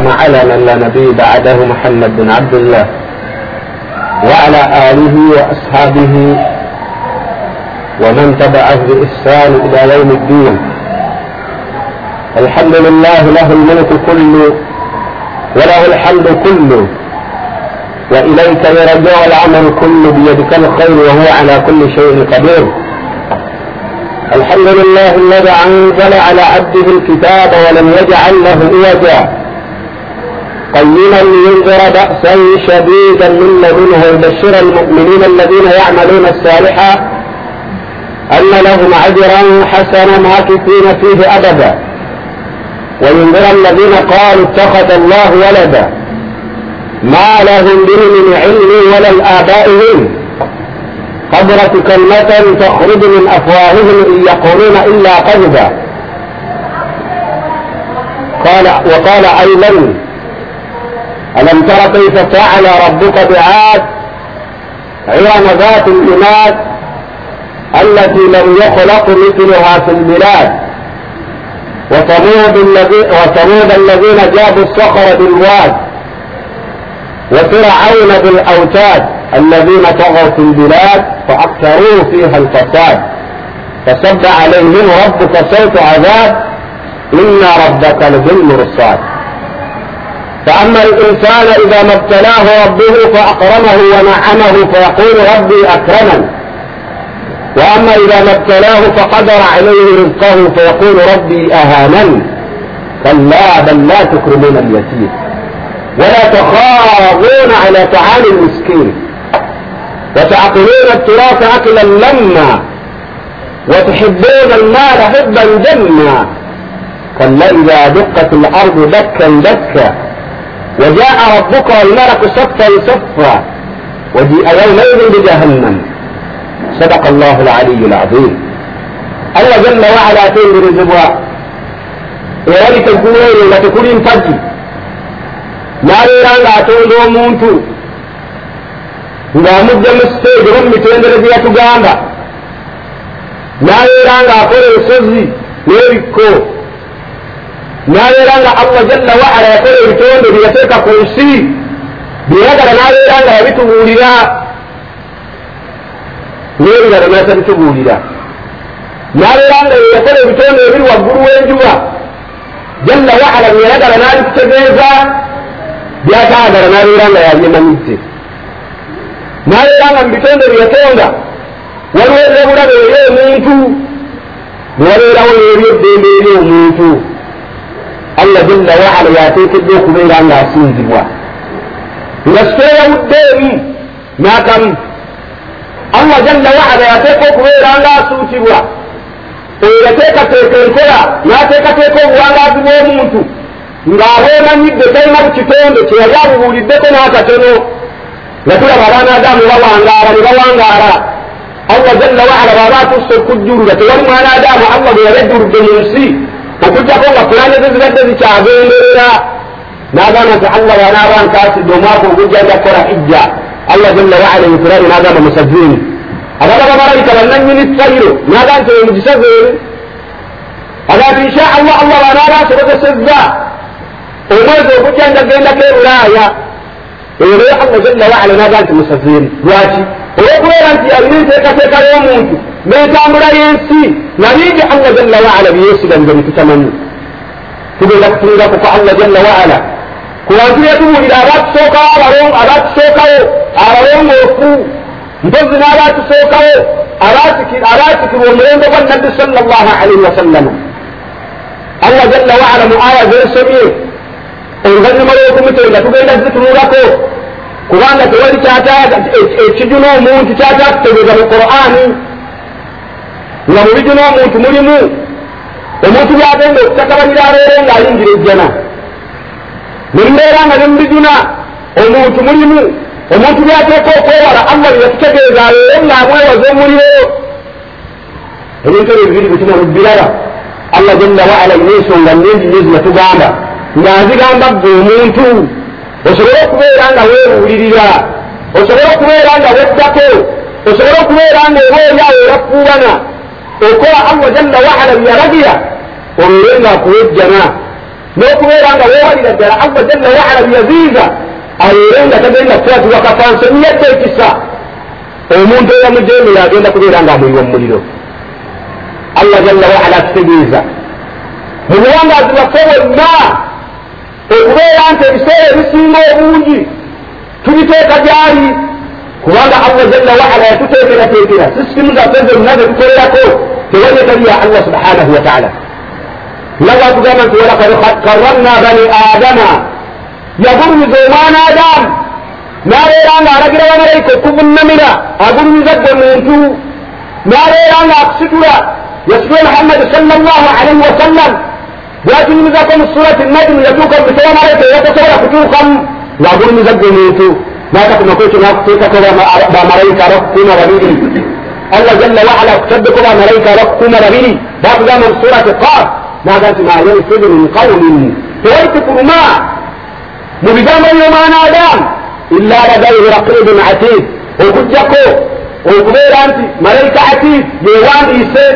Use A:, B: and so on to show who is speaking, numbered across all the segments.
A: على من لا نبي بعده محمد بن عبد الله وعلى آله وأصحابه ومن تبعه بإحسان إلى يوم الدين. الحمد لله له الملك كله وله الحمد كله وإليك يرجع العمل كله بيدك الخير وهو على كل شيء قدير. الحمد لله الذي أنزل على عبده الكتاب ولم يجعل له إيجاه قيما لينذر بأسا شديدا من لدنه ويبشر المؤمنين الذين يعملون الصالحات أن لهم أجرا حسنا ماكثين فيه أبدا. وينذر الذين قالوا اتخذ الله ولدا. ما لهم به من علم ولا لآبائهم قدرة كلمة تخرج من أفواههم إن يقولون إلا كذبا. قال وقال أيضا ألم تر كيف فعل ربك بعاد؟ عظم ذات الإماد التي لم يخلق مثلها في البلاد. وثمود الذي وثمود الذين جابوا الصخر بالواد. وفرعون بالأوتاد الذين طغوا في البلاد فأكثروا فيها الفساد. فصب عليهم ربك صوت عذاب. إن ربك لبالمرصاد فأما الإنسان إذا ما ابتلاه ربه فأكرمه ونعمه فيقول ربي أكرمن. وأما إذا ما ابتلاه فقدر عليه رزقه فيقول ربي أهانن. كلا بل لا تكرمون اليتيم. ولا تخاضون على طعام المسكين. وتعقلون التراث أكلا لما. وتحبون المال حبا جما. كلا إذا دقت الأرض دكا دكا. وجاء ربك والملك صفا صفا وجيء يومئذ بجهنم. صدق الله العلي العظيم. allah jalla waala atenderezebwa erabika eggulu eryo nga tekuli mpagi n'abeera ng'atonda omuntu ng'amudde mu siteegi oba mu mitendere gye yatugamba n'abeera ng'akola ensozi n'ebikko nabeera nga allah jalla waala yakola ebitonde bye yateeka ku nsi byeyagala nabeera nga yabitubuulira n'ebirala natabitubuulira nabeera nga yeyakola ebitonde ebiri waggulu w'enjuba jalla waala byeyagala n'abitutegeeza byataagala nabeera nga yabyemanyidde nabeera nga mubitonde byeyatonda waliwo ebyobulabe eri omuntu newabeerawo n'ebyeddembe eri omuntu allah jalla waala yateekedde okubeera ng'asinzibwa nga siteyawudde emu n'akamu allah jalla waala yateeka okubeera ng'asuutibwa oyo yateekateeka enkola n'ateekateeka obuwangaazi bw'omuntu ng'abwemanyidde talina ku kitonde kye yali abubuuliddeko n'akatono nga tulaba abaana adamu bawangaala ne bawangaala allah jalla waala bwaba atuuse okujjulula tewali mwana adamu allah bwe yabejjuludde mu nsi okugjako nga pulane ze zibadde zikyagenderera n'agamba nti allah bwanaaba nkaasidde omwaka ogujja nja kukola hijja allah jalla waala enfurani n'agamba musazini abaana babalayika bannanyini fayiro n'agamba nti emugisa zeeri agamba insha allah allah bwanaaba nsobozesezza omwezi ogujja njagendako ebulaaya eyo naye allah jalla waala naga nti musafiri lwaki olwokubeera nti alina enteekateeka y'omuntu n'entambula y'ensi. Nabingi allah jalla waala byeyesigaliza netutamanyi tugenda kutuniraku kwa allah jalla waala. Ku bantu betubuulira abatusookawo abalongoofu mpozi n'abatusookawo abaatikirwa omulembe gwa nabbi sala llahu alaihi wasallama allah jalla waala mu aya zensomye oluvannyuma lw'okumutenga tugenda zitunulako. Kubanga tewali ekijuna omuntu kyatakutegeeza mu qur'ani nga mu bijuna omuntu mulimu omuntu byagenda okutakabanira abeere ng'ayingira ejjana. Nembeera nga ne mu bijuna omuntu mulimu omuntu byateeka okwewala allah byeyatutegeeza abeere ng'amwewaza omuliro. Ebintu ebyo bibiri bituma lubbiraba allah jalla waala ina ensonga nnyingi nyo zinatugamba ng'azigamba ggwe omuntu osobole okubeera nga weebuulirira osobole okubeera nga weddako osobole okubeera nga obaolyawo erafuubana okola allah jalla waala byeyalagira obeere ng'akuwa ejjana n'okubeera nga weewalira ddala allah jalla waala byaziiza ayeere nga tagenda kukwatibwa kafansoni yetta ekisa omuntu eyamujemera agenda kubeera nga amuyiwa mumuliro allah jalla waala akitegeeza mu buwangaazi bwaffe bwonna okubeera nti ebiseera ebisinga obungi tubiteeka gyali kubanga allah jalla waala yatuteekerateekera sisitimu zaffe zonna zetukolerako tewali etali ya allah subhanahu wataala nga bwatugamba nti walakad karramna bani adama yagulumiza omwana adamu nabeera nga alagira bamalayika okuvunamira agulumiza gwe muntu nabeera nga akusitula yasitula muhammadi salllah alaihi wasallam bwatunyumizako mu surati najmu yatuuka mu bitabo malayika eyatasobola kutuukamu ngaagulumiza gwe muntu natakumako ekyo nakuteekako bamalayika abakukuuma babiri allah jalla waala akutaddeko bamalayika abakukuuma babiri bakugamba mu surati qaf naga nti ma yanfidu min qawlin tewali tukuluma mu bigambo by'omwana adamu illa ladaihi raqibun atid okugjako okubeera nti malayika atid yewandiise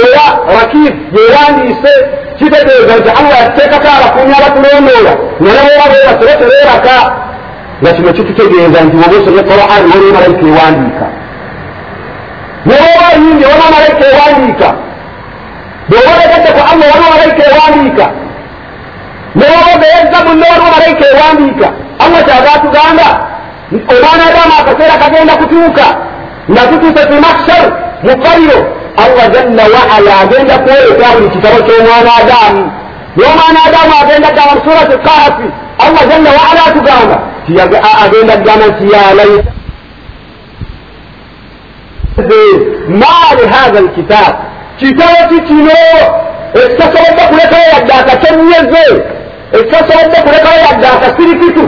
A: era rakib yewandiise kitegeeza nti allah yateekako abakuumi abatulondoola nanaboba bebasobe tebeeraka nga kino kitutegeeza nti woba osomye quran waliwo malayika ewandiika newoba yindi waliwo malayika ewandiika bwewolegeddeko allah waliwo malayika ewandiika newoba beyezza munne waliwo malayika ewandiika allah kyava atugamba adamu akaseera kagenda kutuuka nga tutuuse fi mahshar mu kaliro allah jalla waala agenda kwoleka buli kitabo ky'omwana adamu. N'omwana adamu agenda gamba mu surati kahafi allah jalla waala atugamba agenda kugamba nti yalaita maali hatha lkitab kitabo kikino ekitasobodde kulekayo yadde akakyonyeze ekitasobodde kulekayo yadde akasirikitu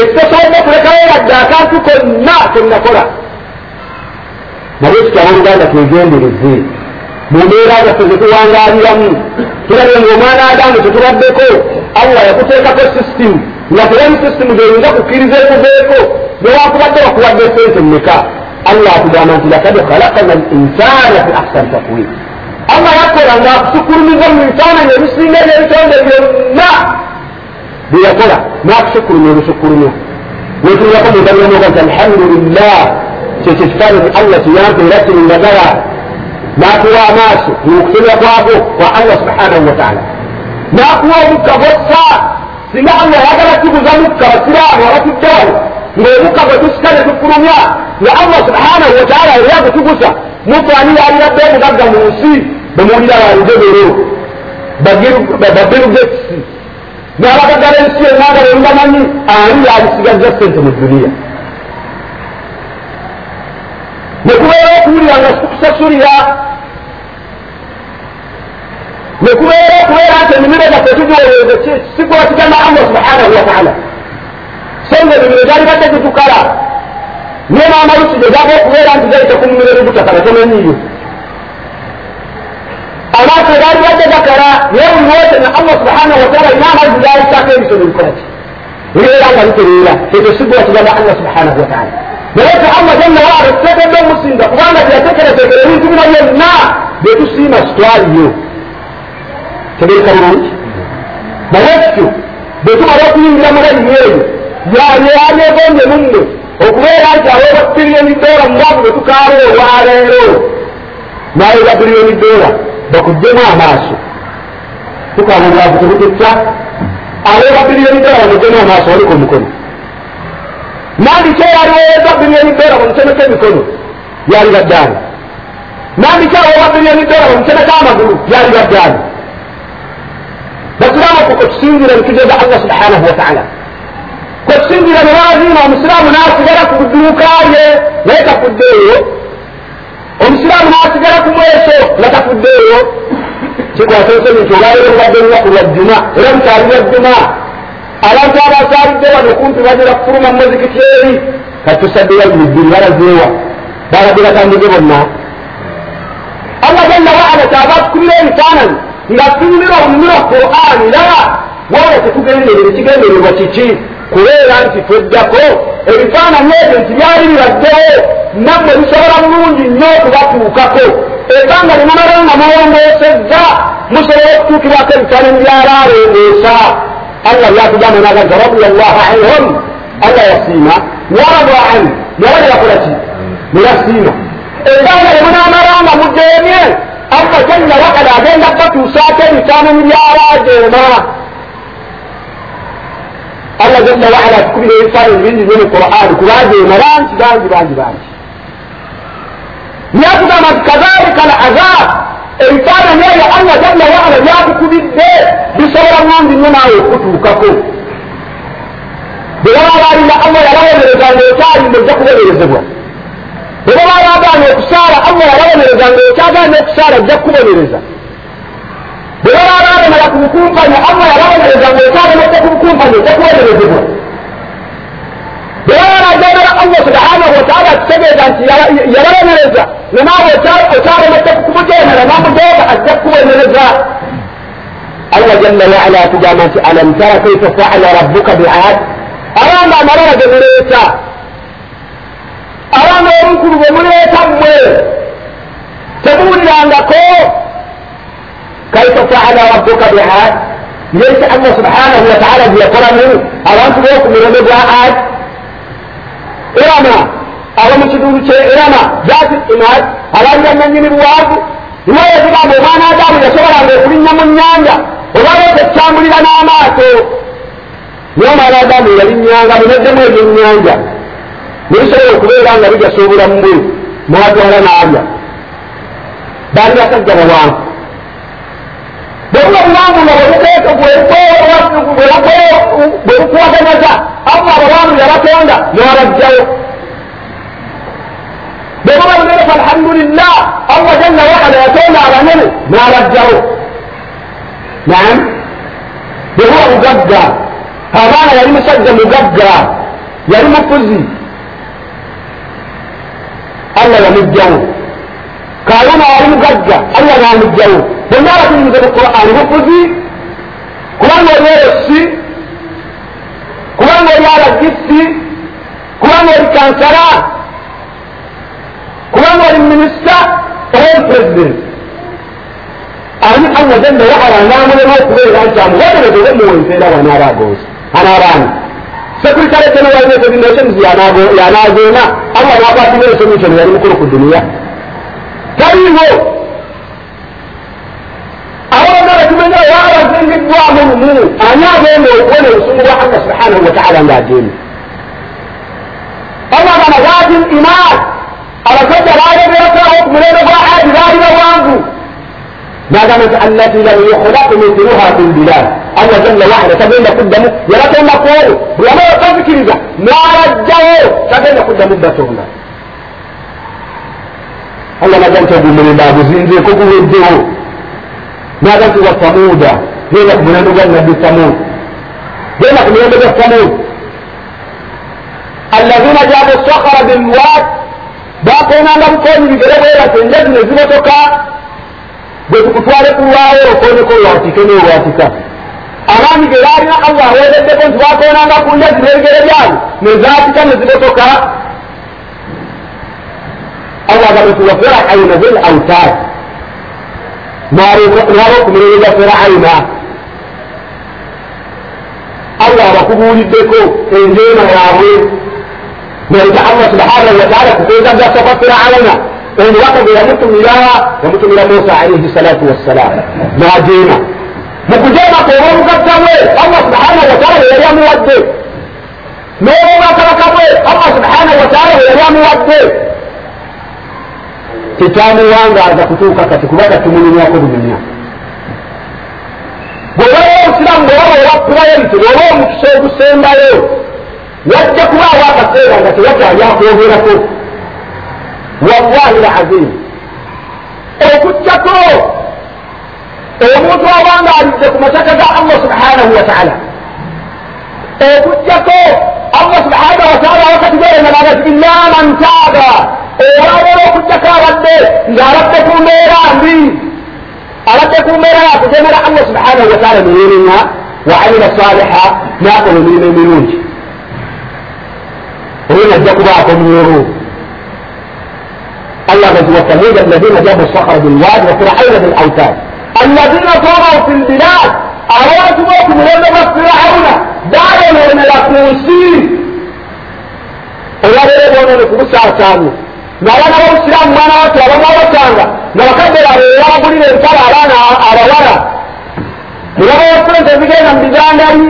A: ekitasobodde kulekayo yadde akantu konna kenakola naye kitabo oluganda twegendereze mu mbeera zaffe zetuwangaliramu tulabe nga omwana adamu tetubaddeko allah yakuteekako sisitimu nga tewali sisitimu gyoyinza kukkiriza ekuveeko newakubadde bakuwadde sente mmeka allah atugamba nti lakad khalakana l insana fi ahsani takwim allah yakola ngaakusukulumiza mu bifaananyi ebisinga ebyebitonde byonna byeyakola nakusukulumya obusukulumya wetulako mugaliramuga nti alhamdulillah kyekyo kifaananyi allah kiyampeera kirindagala nakuwa amaaso mukusobya kwako kwa allah subhanahu wataala nakuwa omukka gwossa singa allah yagala tuguza mukka basiraamu abatuddewo ng'omukka gwe tusika ne tukulumya nga allah subhanahu wataala era gutugusa mutwani yaliradde omugagga mu nsi bemuwulira banjebero babirugesi n'abagagga b'ensi enanga bemubamanyi ani yalisigazza sente mu duniya nekubeera okuwulira nga tukusasulira nekubeera okubeera nti emimiro gyaffe tugiwoleeze sikwatikanna allah subhanahu wataala so nga emimiro gyali badde gitukala niye n'amalusi gegaba okubeera nti gaite ku mumiro gigutakala tomanyiyo amaaso gaali badde gakala naye buli wose na allah subhanahu wataala ina amazzi gaayitako ebisono bikolaki bibeera nga bitereera ekyo sigwatigana allah subhanahu wataala naye te allah jalla waala tuteekedde omusinga kubanga teyateekerateekera ebintu bino byonna byetusiima sitwaliyo tegereka bulungi. Naye kityo bwetumala okuyingira mu layimu eyo yalyegonye munne okubeera nti aweeba biliyoni dola mubwavu bwetukaala olwaleero naweeba biliyoni dola bakuddemu amaaso. Tukaala obwavu tebututta aweeba biliyoni dola bamuddemu amaaso waliko omukono. Nandiki eyaliweeza biliyoni dola bamutemeko emikono? Yali baddaani. Nandiki aweeba biliyoni dola bamutemeko amagulu? Yali baddaani. Basiraamu okusinzira nitugeza allah subhanahu wataala kwekusinzira ne baziima omusiraamu n'asigala ku dduukaye naye tafuddeeyo omusiraamu n'asigala ku mweso nga tafuddeeyo kikwata ensonyi nti olwaliro lubadde lunaku lwa jjuma era mukyali lwa jjuma. Abantu abasaalidde wano kumpi bagera kufuluma mumuzikiti eri kati tusadde wabiri bbiri balazeewa. Balabbe batambuze bonna. Allah jalla waala kyava tukulira ebifaananyi nga tunyumira omumira qur'ani laba wala tetugenderere kigendererwa kiki kubeera nti tweddako ebifaananyi ebyo nti byali bibaddewo nammwe bisobola bulungi nnyo okubatuukako. Ebanga limamala nga mwewongeesezza musobola okutuukibwako ebitaano byalaalo musa allah byatugamba nagamba radiallahu anhum. Allah yasiima. Waradu an naye nebakola ki? Nebasiima ebbanga lyemunamalanga mujeemye allah jalla waala agenda kubatuusaako ebitaano byalaajeema allah jalla waala atukubira ebifaananyi bingi byo mu qur'ani kubajeema bangi bangi bangi bangi byatugamba nti kadhalika al azab ebifaananyi ebyo allah jalla waala byatukubidde bisobola ngambi nnyo naawe okutuukako bwe baba baalinda allah yababonereza ngaokyalinde ojja kubonerezebwa bwe baba bagaana okusaala allah yababonereza ngaokyagaana okusaala ojja kukubonereza bwe baba balemala ku bukumpanya allah yababonereza ngaokyalemedde ku bukumpanya ojja kubonerezebwa bwe baba bagendera allah subhanahu wataala akitegeeza nti yababonereza nenaawe okyalemedde kukumujeemera namujeega ajja kukubonereza allah jalla waala atugamba nti alam tara kaifa faala rabbuka biad abanga amalala ge muleeta abanga obukulu bwe muleeta mmwe temuwulirangako kaifa faala rabbuka biad ngeri allah subhanahu wataala gye yakolamu abantu boku mirembe gwa ad irama aba mu kitundu kye irama zati imad abalira nanyini buwaavu niwaye zigamba omwana adamu yasobolanga okulinnya mu nyanja obawo tekyambulira n'amaaso niye omwana adamu yalinnyanga muneddemu ebyennyanja nebisobola okubeera nga bigasa obulamu bwe n'atwala n'alya baali basajja bawanvu bwebuba buwanvu nga bwebukwaganaza allah abawanvu yabatonda n'abajjawo bwebuba bunerefa alhamdulillah allah jalla waala yatonda abanene n'abajjawo naam. Bwebuba bugagga abaana yali musajja mugagga yali mufuzi allah yamugjawo kaayana yali mugagga allah namugjawo bonna abatuyinza mu qur'ani bufuzi kubanga oli erosi kubanga oli alagisi kubanga oli kansala kubanga oli minisita oba president. Ani allah jalla waala namulema okubeera nti amubonereze omuwa empeera wanaabagooza anabaani sekuritale general nations yanagoona allah nakwatira esomishoni yali mukulu ku duniya taliwo abo bonna batumenya wabazingiddwamu lumu ani agenda okubona obusungu bwa allah subhanahu wataala ngaagenda allah bana zaati iman abasajja baleberakawo ku mulembe gwa adi baali bawangu nagamba nti allati lam yukhlaq mithluha fi lbilad allah jalla waala tagenda kuddamu yabatonda kwolwo bweyaba bakazikiriza n'abajjawo tagenda kuddamu batonda allah naga nti ogumulembe aguzinzeeko guweddewo naga nti wa samuda genda ku mulembe gwa nabbi samud. Genda ku mulembe gwa samud. Allazina jabu sakara bilwad bakonanga bukonyi bigere bwerate enjazi ne zibotoka bwe tukutwale kulwawo okoneko olwatika n'olwatika abaami ge baalina allah. Aweereddeko nti bakonanga ku njazi n'ebigere byabo nezatika ne zibotoka allah wafiraaina bil autaad naba okumirere gya firaina allah abakubuuliddeko enjeema yaabwe naita allah subhanahu wataala kuteeza gasoka firaina omubaka gwe yamutumira yamutumira musa alaihi salatu wassalam najeema mukujeema kwoba omugagga bwe allah subhanahu wataala we yali amuwadde n'obwakabaka bwe allah subhanahu wataala we yali amuwadde tetamuwangaaza kutuuka kati kubanga tumunyumyako bunyumya bwebaba obusiramu bwebaba owa purayeriti bweba omukisa ogusembayo wajja kubaawo akaseera nga tewakyali akwogerako wallahi lazim okugjako omuntu abanga alidde ku masaka ga allah subhanahu wataala okugjako allah subhanahu wataala wakati berenagati illa man taaba olwawola okugjako abadde ng'abadde ku mbeera mbi abadde ku mbeera yakutemera allah subhanahu wataala neyenenya wa amila saliha nakola emirimu emirungi oyo najja kubaako myoro الله الذي وثمود الذين جابوا الصخر بالواد وفرعون بالاوتاد allazina taghaw fi lbilad abantu boku mulembe gwa firawuna bayonoonera ku nsi olwabeere bonone ku busaasaanyi n'abaana b'obusiraamu mwana watu abamu abatanga nga bakadde babe babagulira entala abaana abawala. Nebabawa sente ezigenda mu bizangali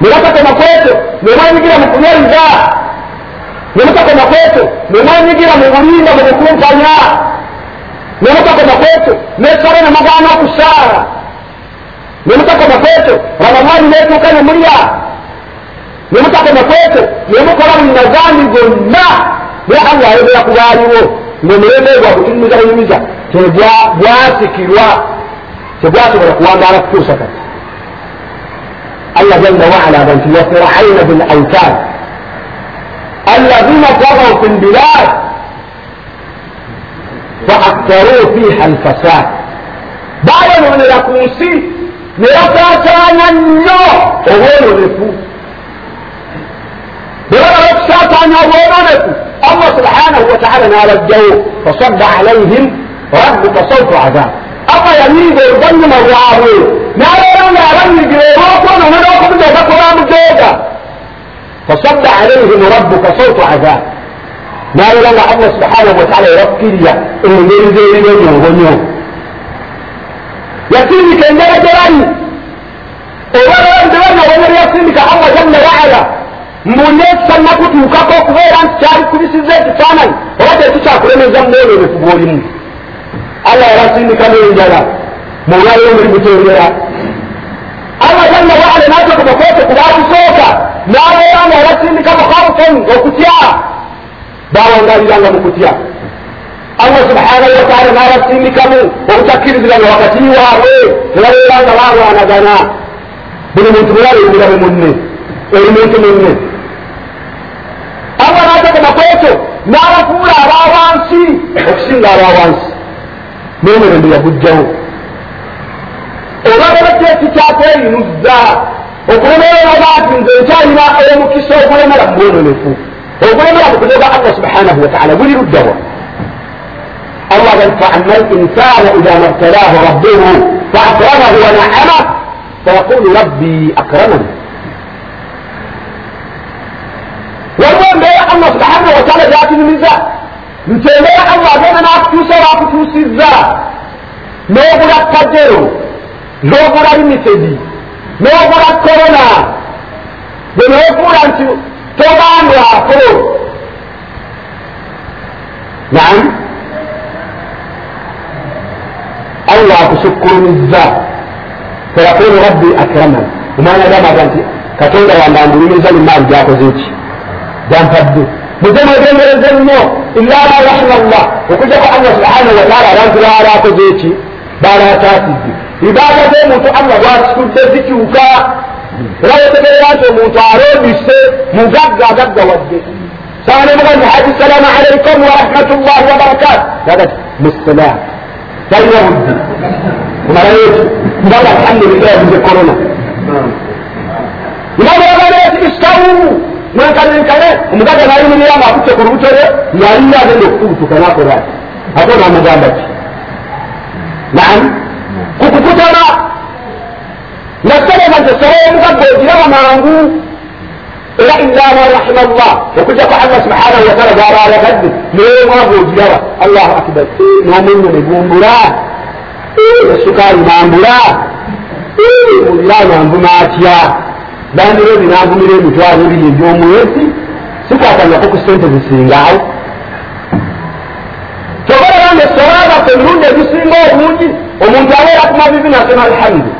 A: nebatakoma kwekyo nemwenyigira mu kunyaiza nemutakoma kwekyo nemwenyigira mu bulimba mu bukumpanya. Nemutakoma kwekyo nesale nemugana okusaara nemutakoma kwekyo ramadani netuuka nemulya nemutakoma kwekyo nemukola munazambi gonna naye allah ayogera ku baaliwo ngaomulembe gwa butunyumiza bunyumiza tebwasikirwa tebwasobola kuwangaala kutuusa kati الله جل وعلا بل وفرعون بالاوتاد الذين طغوا في البلاد فاكثروا فيها الفساد باينوا لكوسي ليساتانا النو وغيروا لفو بغير يساتانا وغيروا لفو الله سبحانه وتعالى نال الجو فصب عليهم ربك صوت عذاب الله يميد الظلم الراوي نارا نارا يجريروكم ونروكم جزاكم جوجا فصب عليهم ربك صوت عذاب نارا لنا الله سبحانه وتعالى يركي لي انه يريد يريد يريد يسيني كان لا جراني ولا يندرنا ولا يسيني muneesa nakutuukako okubeera nti kyabikubisiza ekifaananyi oba tekikyakulemeza munoolwo ebifuba olimu allah yabasindika n'enjala mulwayo muli mutendera. Allah jalla waala n'atakoma kwete ku baakusooka n'abeera nga yabasindika mukhawufan okutya. Bawangaliranga mu kutya. Allah subhanahu wataala n'abasindikamu obutakkiriziranga wakati waabwe nebabeera nga balwanagana buli muntu bweyaleebira be munne eri muntu munne. Allah natekoma kwekyo n'abafuula abawansi okusinga abawansi n'omulembe yagujjawo olwabala kyeki kyakweyinuza okulemerera ati nze nkyalina omukisa ogulemera mu bwononefu ogulemera mu kunyoga allah subhanahu wataala guli luddawa allah bal faama linsana ida mabtalahu rabbuhu faakramahu wanacamah fayaqulu rabbi akramani waliwo embeera allah subhanahu wataala gyatunyumiza nti embeera allah agenda nakutuusa wakutuusizza n'obula pajero n'obula limitedi n'obula korona bwe newefuula nti togambwako naam. Allah akusukkulumizza fayaqulu rabbi akraman. Omwana agamaga nti katonda wange angulumiza limaali gyakoze eki gyampadde mutemwegendereze nnyo illa ma rahima llah okujjako allah subhanahu wataala abantu baala akoze eki baala ataasidde ibaada z'omuntu allah. Bwakitudde zikyuka era wetegerera nti omuntu aloobise mugagga agaggawadde sanemugazi haji salaamu alaikum warahmatullahi wabarakatu agati musalam talina buddi kumalayo eki ngaba alhamdulillah yabuze korona nabagaleeti istawu mwenkalenkale omugaga nayimirira nga akutte ku lubuto lwe yalina agenda okukubutuka nakola ati ate namugamba ki? Naam? Kukukutana nasalema nti osobola omugagga ogiraba mangu era illa ma rahima llah okujjako allah subhanahu wataala gaba ayagadde naye mwavu ogiraba allahu akbar. N'omunyo negumbula esukaali nambula muliraano anvuma atya bandiro binagumira emitwalo ebiri ebyomwezi sikwatangako ku sente zisingaawo tobalabanga esowabaffe emirundi egisinga obungi. Omuntu abeera ku mavivi nasema alhamdu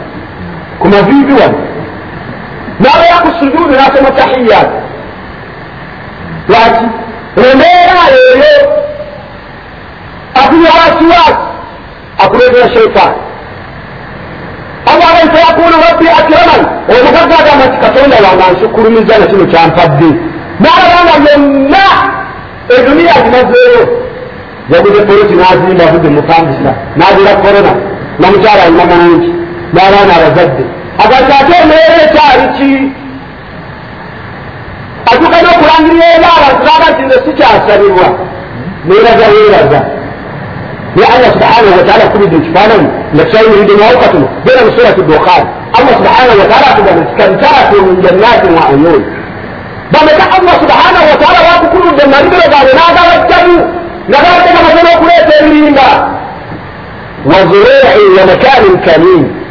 A: ku mavivi wano. Nabeera ku sujuudi nasema tahiyat. Lwaki? Embeera eyo akunya wasiwasi akuleetera sheitaani allah bai fayakulu rabbi akraman omugagga agamba nti katonda wange ansukulumiza na kino kyampadde. N'abagamba byonna eduniya agimazeeyo yaguze polisi n'azimba avudde mupangisa n'azira korona namukyala alina mulungi n'abaana abazadde. Agati ate embeera ekyali ki? Atuka n'okulangirira eri abantu naga nti nze sikyasabirwa neeraga weeraga يا الله سبحانه وتعالى كل دين سبحانه لكشاي يريد موقته بين سورة الدخان الله سبحانه وتعالى كده استمتعت من جنات وعيون بل الله سبحانه وتعالى واقع كل الجنات كده قال نادى واتقوا نادى كده مثلا كل تمرين وزروع ومكان كريم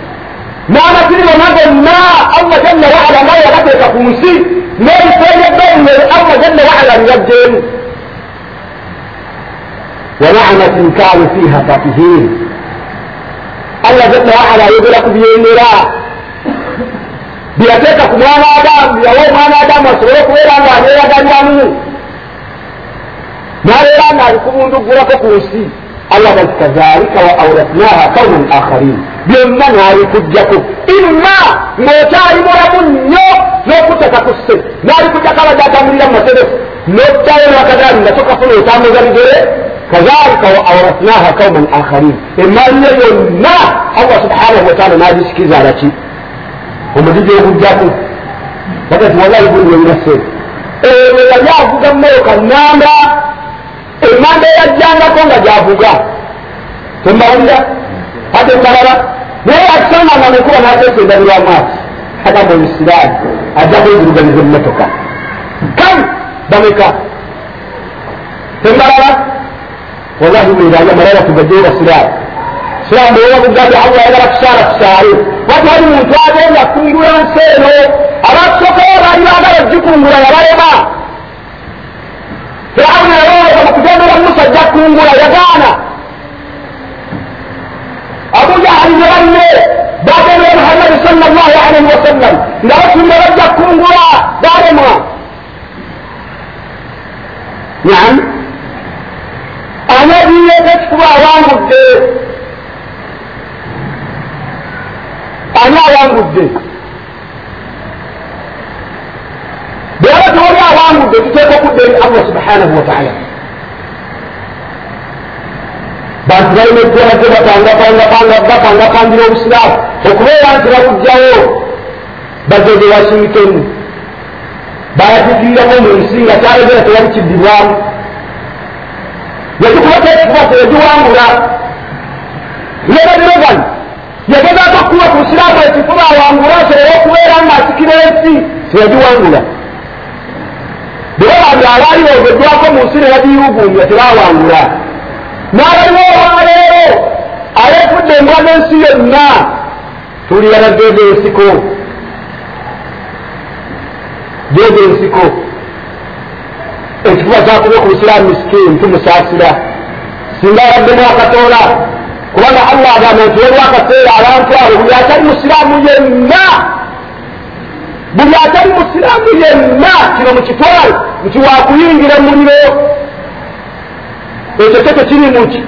A: ما مثل ومدى ما الله جل وعلا ما يغفر كفوسي ما يتجد الله جل وعلا يبدل ولعنة كانوا فيها فاكهين. الله جل وعلا يقول بيننا biyateeka ku mwana adamu yawa omwana adamu asobole okubeera nga aneeragalyamu nabeera nga ali kubunduggulako ku nsi allah bati kazalika wa auratnaha qauman akharin byonna naalikugjako imma ng'okyali mulamu nnyo n'okutaka kusse naalikugjako abadde atamirira mu materefu n'oddayo n'akagaali nga tokafuna otambuza bigere كذلك وأورثناها قوما آخرين. إما لنا الله سبحانه وتعالى ما يشكي زارتي وما جدي يقول جاكم. بقيت والله يقول وينسي إيه يا جاكم كم يقنانا إما ده يجانا كم جاكم ثم ولا هذا الكلام ne ya san Allah ne kuma na sai sai da ruwa ma haka da misdad a jabe gurbin zummatuka kan da mai ka tun da سلاح بيوم قد الله إذا لك شارك شاري وتهدي من تعالى يكون قرآن سينو أراد سكر أيها هذا رجكم قرآن رأيما فرعون يروح ومكتبه موسى جاكم قرآن يقانا أبو جهل يغني بعد محمد صلى الله عليه وسلم لكن رجكم قرآن دائما نعم أنا بي تكفر أوان مدة أنا أوان مدة بيرد هو أوان مدة تتكفر بين الله سبحانه وتعالى بس زي ما تقول كده تانغا تانغا تانغا تانغا تانغا دي الإسلام حكمه يعني ترى كجاو بس yekikubatekikuba teyagiwangula nebanirogani yagezaako okukuba ku siraamu ekifuba awangula asobole okubeera ngaasikira ensi teyagiwangula bwebabantu abaalibogeddwako mu nsi ne bagiyuugumbya tebawangula n'abaliwo olwaleero abeefudde embwa n'ensi yonna tulira bageeza ensiko geeza ensiko ekikuba kyakuba ku busiraamu misikini tumusasira singa yaddemu akatoola kubanga allah agamba nti waliwo akaseera abantu abo buli atali musiraamu yenna buli atali musiraamu yenna kino mukitwale nti wakuyingira muliro ekyo kyo tekiri muki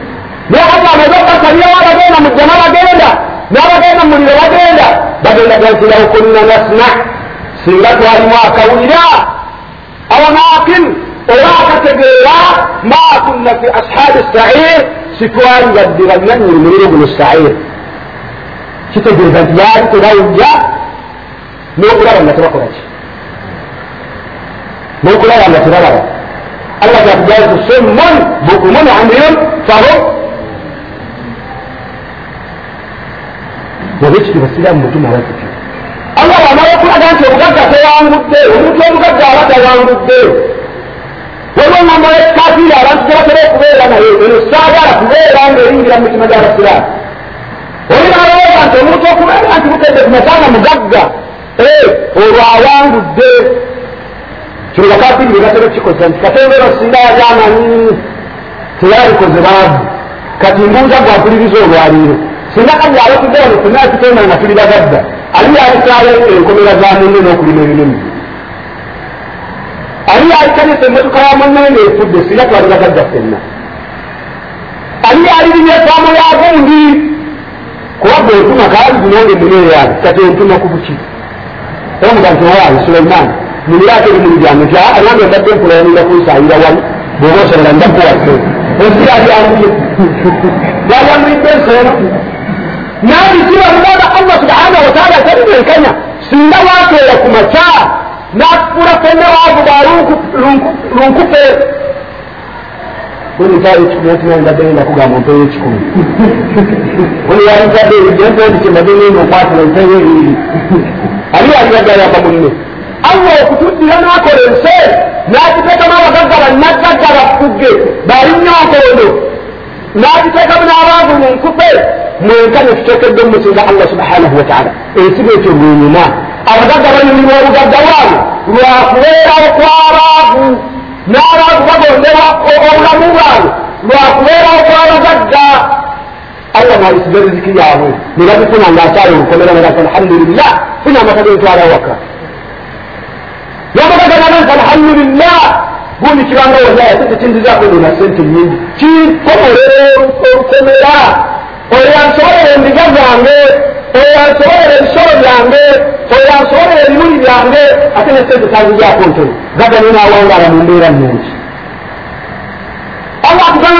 A: naye allah amaze okukasabirawo abagenda mujja n'abagenda n'abagenda muliro bagenda bagendaga nti law kunna nasma singa twalimu akawulira awanaakin oba akategeera ma kunna fi ashaabi sair sitwali baddiranyanyiri muliro guno sair kitegeeza nti yaali tebawujja n'okulaba nga tebakolaki n'okulaba nga tebalaba allah gakugazi summun bukumun amyun fahum nabekitiba siraamu mutuma watutyo allah wamala okulaga nti omugagga tewangudde omuntu omugagga aba tewangudde waliwo ngamba ekafiri abantu tebatera okubeera naye eno saagala kubeera ngaeringira mu mitima gy'abasiraamu olinaawooza nti omuntu okubeera nti mutedde kumasanga mugagga olwo awangudde. Kino bakafiri bye batera okukikoza nti katembera singa yali amanyi teyalikoze baavu kati mbuuza gwapuliriza olwaliiro singa kali abatudde wano fenna kitenda nga tuli bagadda ali yalisaala enkomera za munne n'okulima ebinene ali yalikanisa emmotoka ya munne ng'efudde singa twali bagadda fenna ali yalirimye efaamo ya gundi kubadde entuma kaali zinonge muneeyaali kati entuma ku buki omuga nti owaayi suleimaani mulirako ebimuli byange nti anange mbadde nkulanira kunsaayira wali bwoba osobola ndakuwase ensi yalyamuye yalyamulidde enseeno nabisiba mubanga allah subhanahu wataala talimenkanya singa wakeera ku maca nakufula fenna wavuga lunkufe bwemitaayo ekikumi okimanyi mbadde ngenda kugamba ompeyo ekikumi oli yalizadde ebigenzendi kyembadde ngenda okwatira empeyo ebiri ali yaligaggayamba munne allah okutuddira n'akola ensi n'agiteekamu abagagga bannagagga bafugge balinnyonkoono n'agiteekamu n'abantu mu nkupe mwenka nekiteekeddwe mumusinga allah subhanahu wataala ensigo ekyo lwenyuma abagagga banyumirwa obugagga bwabo lwakubeerawo kw'abaavu n'abaavu bagondera obulamu bwabwe lwakubeerawo kw'abagagga allah nalisiga riziki yaabwe ne babifuna ngaakyali olukomera nagati alhamdulillah. Funa amata gentwala waka. N'abagagga nabanti alhamdulillah. Gundi kibanga wallahi ate tekinzizako nona sente nyingi kikomolera olukomera oyo yansobolera endiga zange oyo yansobolera ebisolo byange oyo yansobolera ebimuli byange ate ne sente tanzizako ntono gagane nawangaala mu mbeera nungi allah atugana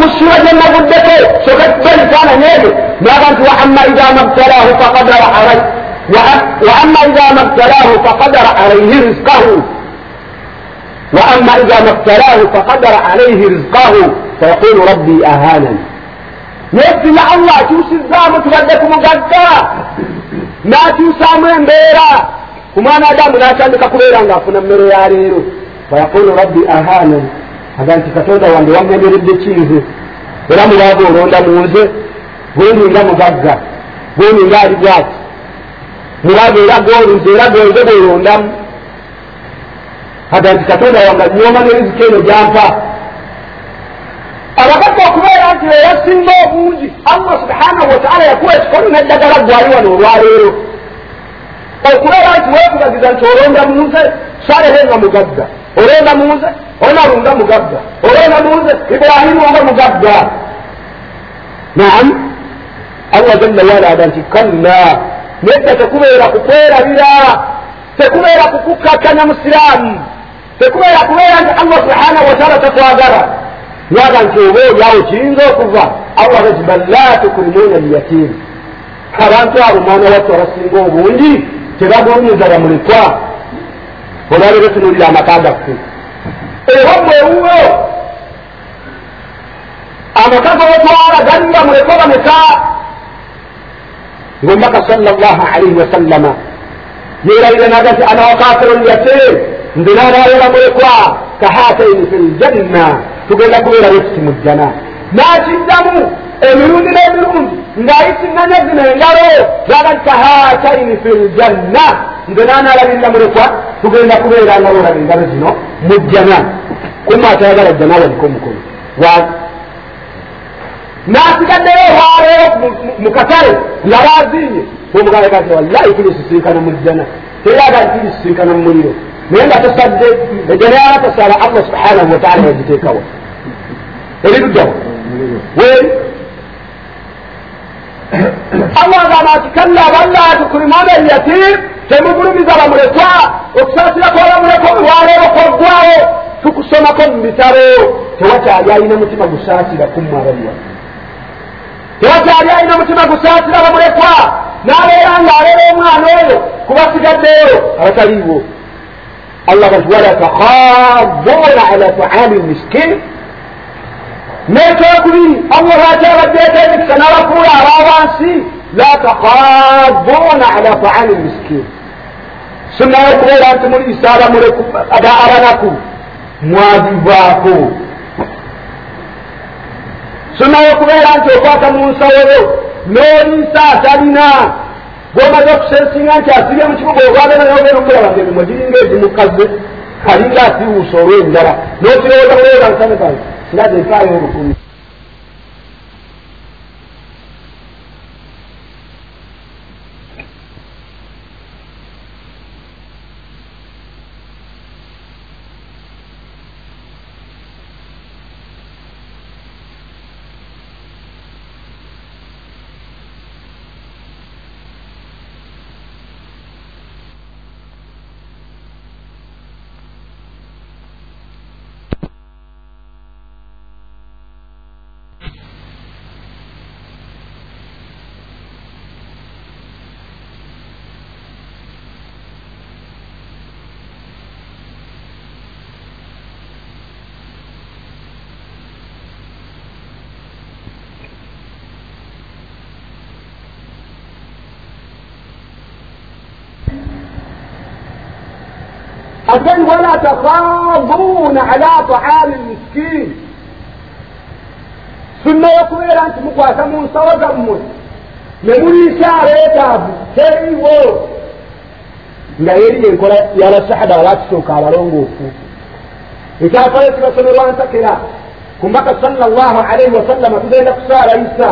A: mu sura gyenaguddeko soka balifaananyi ebyo naga nti wa amma ida mabtalahu faqadara alai wa amma ida mabtalahu faqadara alaihi rizqahu. Wa amma ida mabtalahu faqadara alaihi rizqahu fayaqulu rabbi ahanani nesinga allah akyusizaamu tubadde ku mugagga n'akyusaamu embeera ku mwana adamu n'atandika kubeera ng'afuna mmere ya leero fayaqulu rabbi ahanani aga nti katonda wange wamwenyeredde kinze era mubaaga olonda munze gweninga mugagga gweninga ali bwati mubaaga era golunze era gwenze bwerondamu aga nti katonda wange nyoma nerizika eno gyampa abagagga okubeera nti eyasinga obungi allah subhanahu wataala yakuwa ekikono neddagala gwali wano olwaleero okubeera nti wekubagiza nti olonda munze salehenga mugagga olonda munze omaru nga mugagga olonda munze ibrahimu nga mugagga naam. Allah jalla wala aga nti kalla nedda tekubeera kukwerabira tekubeera kukukkakanya musiraamu tekubeera kubeera nti allah subhanahu wataala takwagala yaga nti oba oliawo kiyinza okuva allah gati bal la tukrimuuna lyatiimu abantu abo mwana watte abasinga obungi tebagulumiza bamulekwa olwali betunulira amaka gaffe era bwewuwo amaka gotwala galinga mulekwa bameka ngaomubaka sala llahu alaihi wasallama yerayira naga nti ana wakafiru lyatim nze nabaayera mulekwa kahataini fi ljanna tugenda kubeera bwetuti mu jjana. Nakiddamu emirundi n'emirundi ng'ayisiŋŋanya zino engalo kahataini fi ljanna. Nze nanalabirira mulekwa tugenda kubeera nga olaba engalo zino mu jjana. Kumma atayagala jjana waliko omukono nasigaddeyo olwaleero mu katale nga bazinye omugalagaa wallahi tulisisinkana mu jjana. Teraga nti tulisisinkana mu muliro. Naye nga tosadde ejjana yaba tasala allah subhanahu wataala yagiteekawo eriruddawo weri allah agamba nti kalla balla tukrimuna lyatim temugulumiza bamulekwa okusaasira kwabamulekwa olwaleero kwaggwawo tukusomako mu bitabo tewakyali alina mutima gusaasira kumma abalwa tewakyali alina mutima gusaasira bamulekwa n'abeera ng'alera omwana oyo kubasigaddeyo abataliiwo allah gati wala takhabuuna ala taami miskin nekyokubiri allah akyabaddeeko emikisa n'abafuula abawansi la takhabuuna ala taami miskin. Sunnayo okubeera nti muliisa abanaku mwazivaako sunnayo okubeera nti okwata mu nsawoyo n'oliisa atalina gwomaze okusensinga nti asibye mu kibuga ogwabenayogera okulaba nga emimwe giringa ezimukaze kalinga asiwuusa olw'endala n'okirowooza muleera nsanekazi kiraze ekaayo olukumi ولا تخاضون على طعام المسكين. sunna yokubeera nti mukwasa mu nsawo zammwe ne muliisa aleetaavu teriiwo nga yeri yenkola yabasahaba abakisooka abalongoofu ekyafayo kibasomerwa nsakera ku mbaka salllah alaihi wasallama tugenda kusaala isa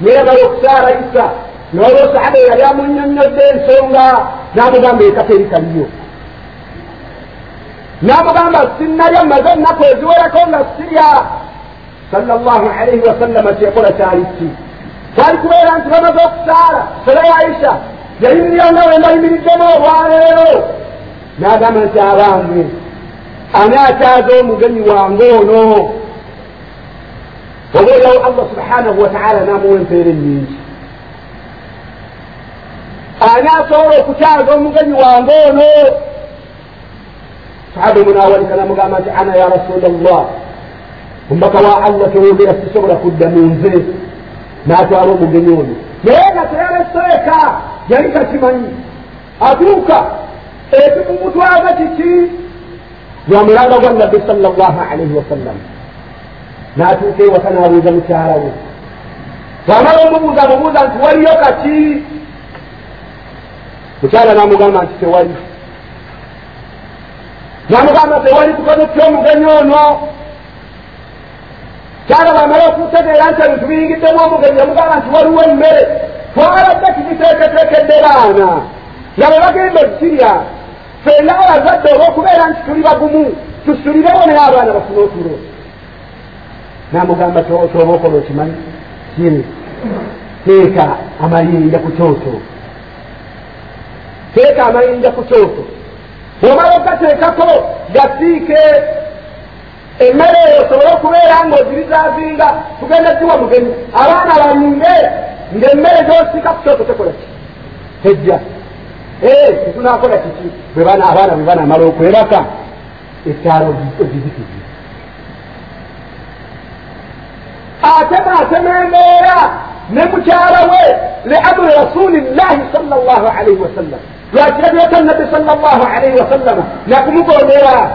A: neerabayo okusaala isa newaliwo sahaba eyali amunyonyodde ensonga n'amugamba ekateri kaliyo n'amugamba sinnalya maze ennaku eziwerako nga sirya. Sallallahu alaihi wasallama kyekola kyali ki? Kwali kubeera nti bamaze okusaala sole aisha yayimirira we mbayimiriddemu olwaleero n'agamba nti abange ani akyaza omugenyi wange ono? Obaolawo allah subhanahu wataala namuwa empeera ennyingi. Ani asobola okukyaza omugenyi wange ono sahaba munawalika namugamba nti ana ya rasula llah omubaka wa allah tewogera sisobola kudda mu nze n'atwala omugenyi ono naye nga teyaleseeka yali kakimanyi atuuka ekimumutwaza kiki lwamulanga gwa nabbi salllah alaihi wasallam n'atuuka ewaka n'abuuza mukyala we bwamala omubuuza amubuuza nti waliyo kati mukyala n'amugamba nti tewali n'amugamba tewali tukoze ty omugenyi ono kyala bwamala okutegeera nti ebintu biyingiddemu omugenyi yamugamba nti waliwo emmere twalabbe kigiteeketeekedde baana nga bwe bagenda okukirya fenna abazadde olw'okubeera nti tuli bagumu tusulirewo naye abaana bafune otulo n'amugamba kyoba okola okimanyi kiri teeka amayinja ku kyoto teeka amayinja ku kyoto bwomala ogateekako gasiike. Emmere eyo osobole okubeera ngaozirizaazinga tugenda ziwa mugenyi abaana balimbe ngaemmere gyosiika ku kyoto tekola ki tejja tetunakola kiki? Bwebaana abaana bwe banamala okwebaka ekyalo ogizikizi atema atema embeera ne mukyala we le amri rasulillahi sal llah alaihi wasallam lwakirabyota nabbi sal llah alaihi wasallama nakumugondera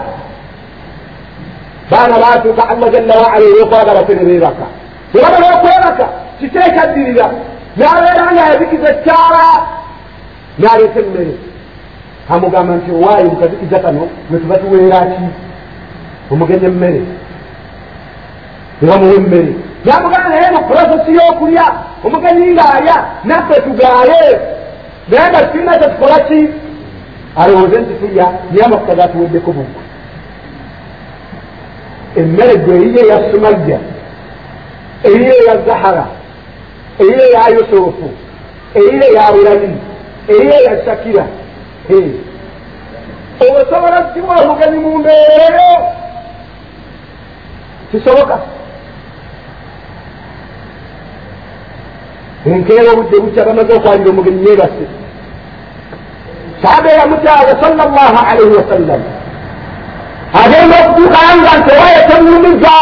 A: baana batuuka allah jalla waala eyokwagala tenebeebaka bwebamala okwebaka kiteekaddirira nabeera nga yazikiza ekyala naleeta emmere amugamba nti owaayi mukazikiza kano gwe tuba tuweeraki omugenye emmere nebamuwa emmere namugamba naye mu prosesi y'okulya omugenyi ng'alya naffe tugaaye naye nga tulina kyetukola ki alowooze nti tulya naye amafuta gatuweddeko bugwe emmere gwe eyiye eya sumayya eyiye eya zahara eyiye eya yusufu eyiye eya bulali eyiye eya shakira. Osobola siwa omugenyi mu mbeereyo kisoboka enkeera obudde bukya bamaze okwalira omugenyi yeebase. Saaba eyamutaaza sala llah alaihi wasallam agenda okutuukanga nti owaye temumiza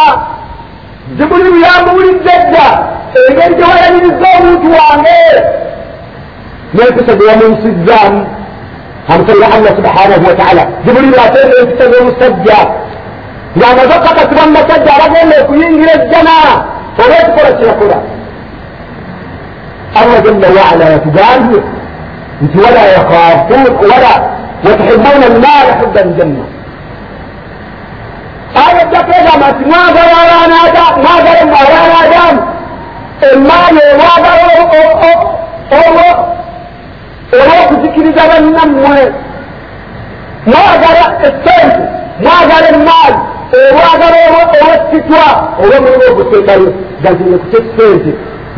A: jibuliru yamuwulidde dda engeri gyewayamiriza omuntu wange. N'empisa gye yamunsizaamu. Amusabira allah subhanahu wataala jibuliru ateeka empisa z'omusajja. Ng'amaze okukakasibwa mu masajja abagenda okuyingira ejjana oba ekikola kirakola allah jalla waala yatugambye nti wala yakhafun wala watuhibuna nnaara hubban janna ayojjako egamba nti mwagala abaana mwagala mu abaana adamu emaani olwagala olw'okuzikiriza bannammwe mwagala essente mwagala emaali olwagala olwekitwa olw'omulimu oguteekayo gazine ku kyesente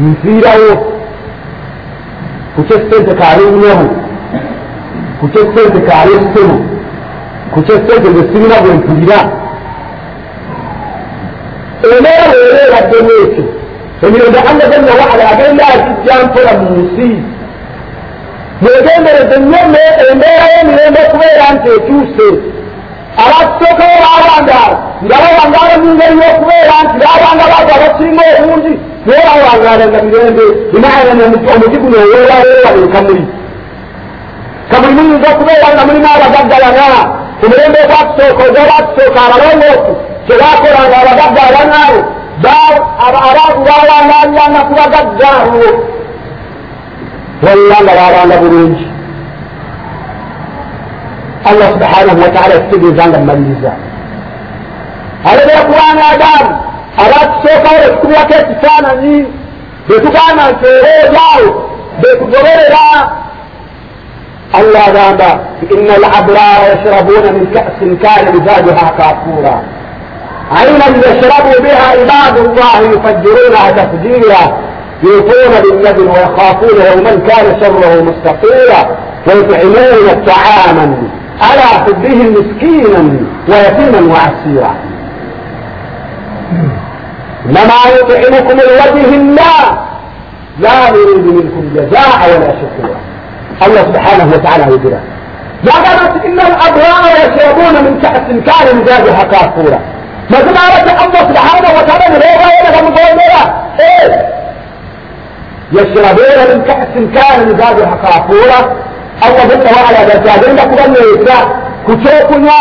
A: nfiirawo ku kyesente kaali nyomu ku kyesente kaali essemu ku kyesente nge sirina bwe mpulira embeera leero eraddemu ekyo emirembe allah jalla waala agenda azijja mpola mu nsi mwegendereze nnyo embeera y'emirembe okubeera nti ekyuse abatusookawo bawangaala nga bawangaala mu ngeri y'okubeera nti babanga bago abasinga obungi naye bawangaala nga mirembe imaana omuti guno oweeraweewa ne kamuli kamuli muyinza okubeera nga mulimu abagaggalana ku mulembe gwakusooka ogwo bakusooka abalongoofu kyebakolanga abagagga abanaabo abantu bawangaliranga ku bagagga abo walla nga babanga bulungi allah subhanahu wataala yakitegeeza nga mmaliriza alebera kubanga adamu abatusookawo betukubyako ekifaananyi betugamba nti olwojaawo betugoberera allah agamba ina alabrara yashrabuuna min kasin kana mizaajuha kafuura عينا يشرب بها عباد الله يفجرونها تفجيرا يوفون بالنذر ويخافون يوما كان شره مستطيرا ويطعمون طعاما على حبه مسكينا ويتيما وعسيرا إنما يطعمكم لوجه الله. لا نريد منكم جزاء ولا شكورا الله سبحانه وتعالى يقول يا قالت إن الأبرار يشربون من تحت كان مزاجها كافورا ما زال الله سبحانه وتعالى نريد إلى مقولنا إيه؟ يشربون من تحت كان مزاجها كافورا Allah jalla wa ala da jabin da kuma mai yasa ku ce kunya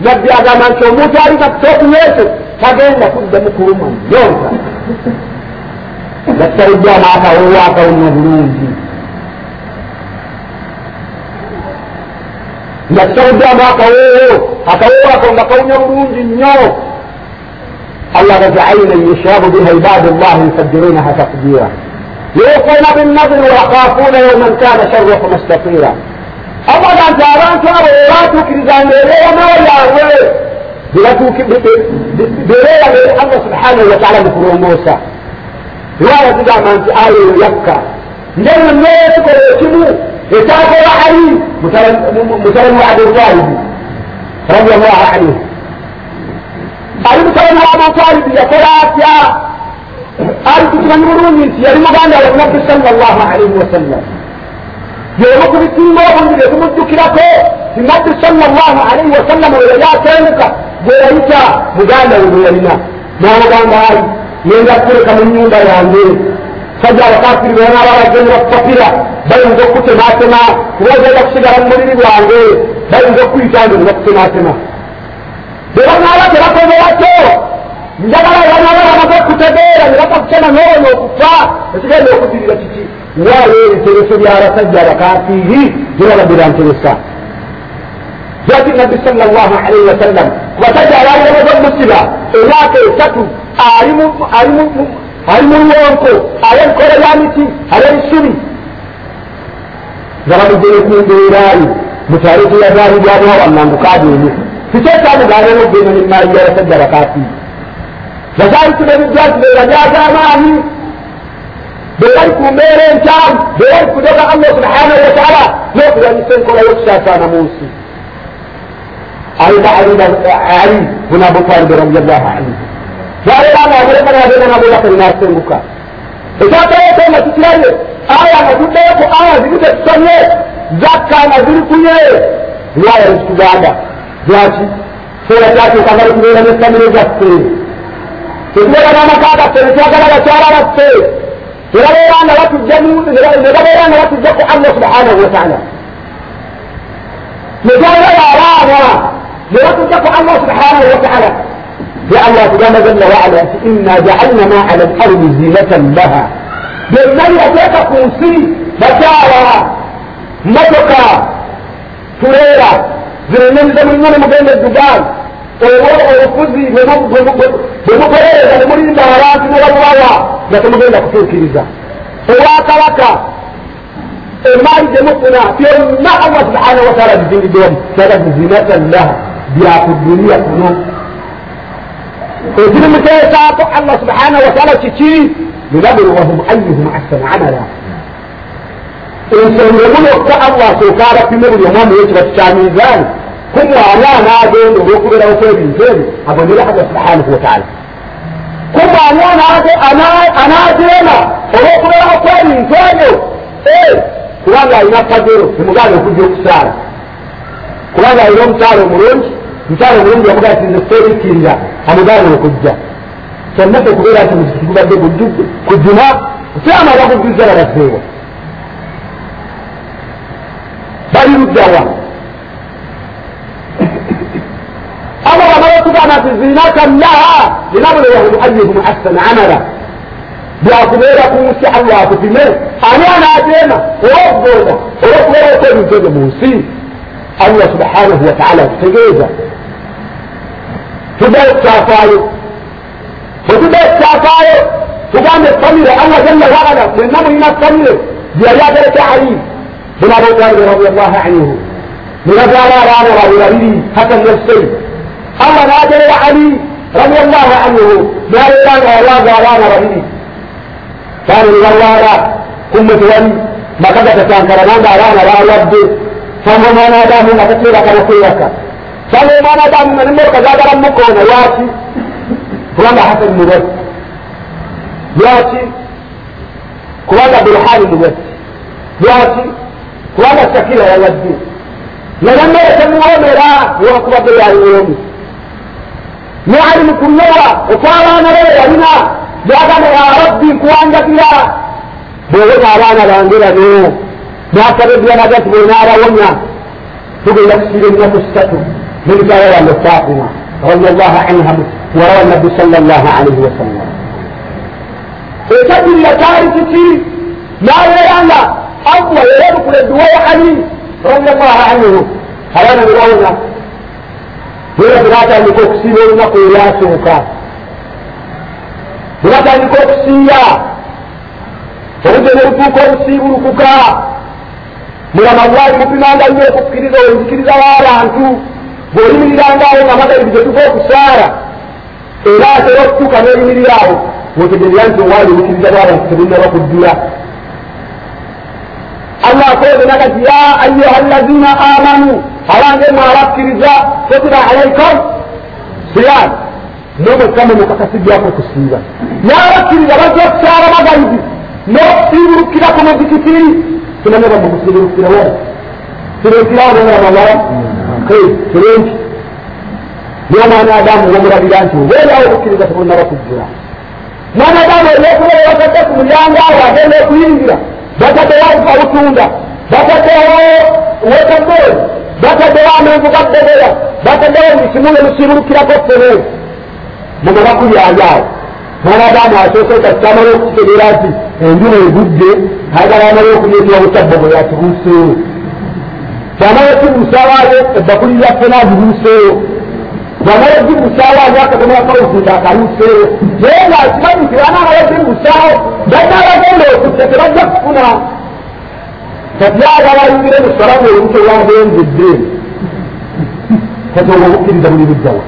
A: yadda ga man to mu tari ka to kunya su معك هو كون مبلوغ لترجع معك هو أكوا كون كون مبلوغ نيو الله رجعين يشرب بها عباد الله يفجرونها تفجيرا يوفون بالنظر ويخافون يوما كان شره مستطيرا أولا جاران كانوا وراتوا كريزان ليرينا ولا أولي بلاتوا بليرينا الله سبحانه وتعالى بفرو موسى رواية تجا ما أنت آية يبكى لأن الناس يكتبوا يتاكوا وحي مثلا وعد الظالم رضي الله عنه قال مثلا وعد الظالم يقول يا قال تتغنرون من سيار مغانا والنبي صلى الله عليه وسلم يوم كنت الله من يوم الذكرة النبي صلى الله عليه وسلم ويا كانك ويا مغانا ويا gyeyayita muganda we gweyalina n'amugamba ayi ngenda kutereka mu nyumba yange. Sajja abakafiri benaabalagenda bakupapira bayinza okukutematema kuba ogenda kusigala mu mubiri gwange bayinza okukuyita nze nebakutematema bebanaaba tebakoze batyo njagala banaaba bamaze okutegeera ne bakakutema noono okufa ekigenda okudirira kiki? Waayo ebitereso by'abasajja abakafiri gyebabadde banteresa. Jati nabbi sala llahu alaihi wasallam kubasajja abaali bamaze omusiba emyaka esatu ali mu lwonko ay'ebikola bya miti ay'ebisubi nga bamugere ku mbeeraayi mutale teyazaalibwamu wannangukaadi emu kikyekyamugaana n'ogenda nemaali gyabasajja abakafiiri bazalisi b'ebijjazi beerajaza amaanyi bebali ku mbeera enkyamu bebali kujoga allah subhanahu wataala n'okulwanyisa enkola y'okusaasaana mu nsi ayina ali bun abutalibi radiallahu anhu bwaleranga amulemana yagenda nabubakari n'asenguka ekyakaleeta nga kikiraye aya nga tuddeyo aya ziri tetusomye zakka nga ziri kunye riwaya ezitugamba lwaki seera kyakyuka bali kubeera n'essamiro zaffe tetubeera n'amaka gaffe netwagala bakyala baffe terabeera nga batujja ne babeera nga batujja ku allah subhanahu netwagala abaana ne batujja ليتجك الله سبحانه وتعالى. يا الله سبحانه جل وعلا إنا جعلنا ما على الأرض زينة لها. بالمال أتاك كرسي متاعها متكا تريرا. زرنين زمن من مدينة الدجال tsoro a kuzi da mu fara da murin da hara su rabuwa da kuma da kuke kiriza wa kalaka imani da mutuna fi ma Allah subhanahu wa ta'ala bi dinidon sada bi zinatan laha byakudunia kuno ekiri muteesaako allah subhanahu wataala kiki linabluwahum ayuhum ahsanu amala ensonga emuyokka allah asooka abapime buli omwamu yekibatu kya mizaani kumwana anagenda olwokubeerawo kwebintu ebyo abonere allah subhanahu wataala kumwana anagenda olwokubeerawo kwebintu ebyo kubanga alina pagero emuganda okujja okusaala kubanga alina omusaala omulungi omusaala omulungi amugaa ti nseerikirira amugaana okujja kyonna okubeera nti muziki gubadde kujuma kyama bakujuza babazzeewa bali luddawa كانت زينة لها لنبلوهم أيهم أحسن عملا byakubeera ku nsi allah akupime ani anaatema owaggooma olwokubeera okwebintoge mu nsi allah subhanahu wataala akutegeeza Tudde okukyafaayo bwetudde okukyafaayo tugambe famire allah jalla waala mwenna mulina famire gyeyali agereka ali bun abutalibi radiallahu anhu munazaala abaana babe babiri hasan nafsai allah naagerera ali radiallahu anhu nabeeranga yalwaza abaana babiri kaani nibalwala kummeti wali makaga tatankara nange abaana balwadde sanga omwana adamu nga tateebakana kwebaka adamu nga nemotoka zagala mukoona lwaki kubanga hasani mulwadde lwaki kubanga burhani mulwadde lwaki kubanga shakira yalwadde nanammere temuwomera lwakubadde yaliwomi ne ali mukunyowa okwabaana be yalina byagamba ya rabbi nkuwanjagira bwewonya abaana bange bano nasaba ebyanaga ti bwenaabawonya tugenda kusiira ennaku ssatu nebitaya wange fatima radiallahu anha warawa nabbi sal llah alaihi wasallam ekyajirira kyali kiki nabeeranga allah yeyebukula edduwa ya ali radiallahu anhu abaana bebawonya era tebatandika okusiira olunaku olwasooka bwebatandika okusiiya obudde nebutuuka obusiibulukuka mulama lwali mupimanga nnyo okukkiriza enzikiriza w'abantu bw'oyimirirangaawo nga magalibi gyetuva okusaara era atera okutuuka n'oyimirira awo wetegerera nti owaali obukiriza bw'abantu tebunnaba kuddula allah akoze nagati ya ayuha allazina amanu abange mwabakkiriza kutiba alaikum siyam nomwekama mukakasibyako okusiiba nabakkiriza bajja okusaara magalibi n'okusiibulukira ku muzikitiri kimanye bamwe kusiibulukira wali kirenki n'omwana adamu wamulabira nti obeerawo okukkiriza tebonnaba kujjula mwana adamu olwokubeera batadde ku mulyango awo agenda okuyingira bataddewo obufa butunda bataddewo wetamooli bataddewo amenvu gaddebera bataddewo mikimule musiibulukirako fene mugaba kulyalyawo mwana adamu asoose kakitamala okukitegeera nti enjuna egudde ayagala amala okuleetera obutabbo bwe yakibuuseewo kyamala kibuusaawayo ebbakuli lya fena agibuuseewo bwamala gibuusaawayo akatomakaokuta akaluuseewo naye ngaakimanyi nti banaamala gibuusaawo banaabagenda okutta tebajja kufuna kati agabayingire mu salamu olubuto lwagenzedde kati obwo obukkiriza buli buddawa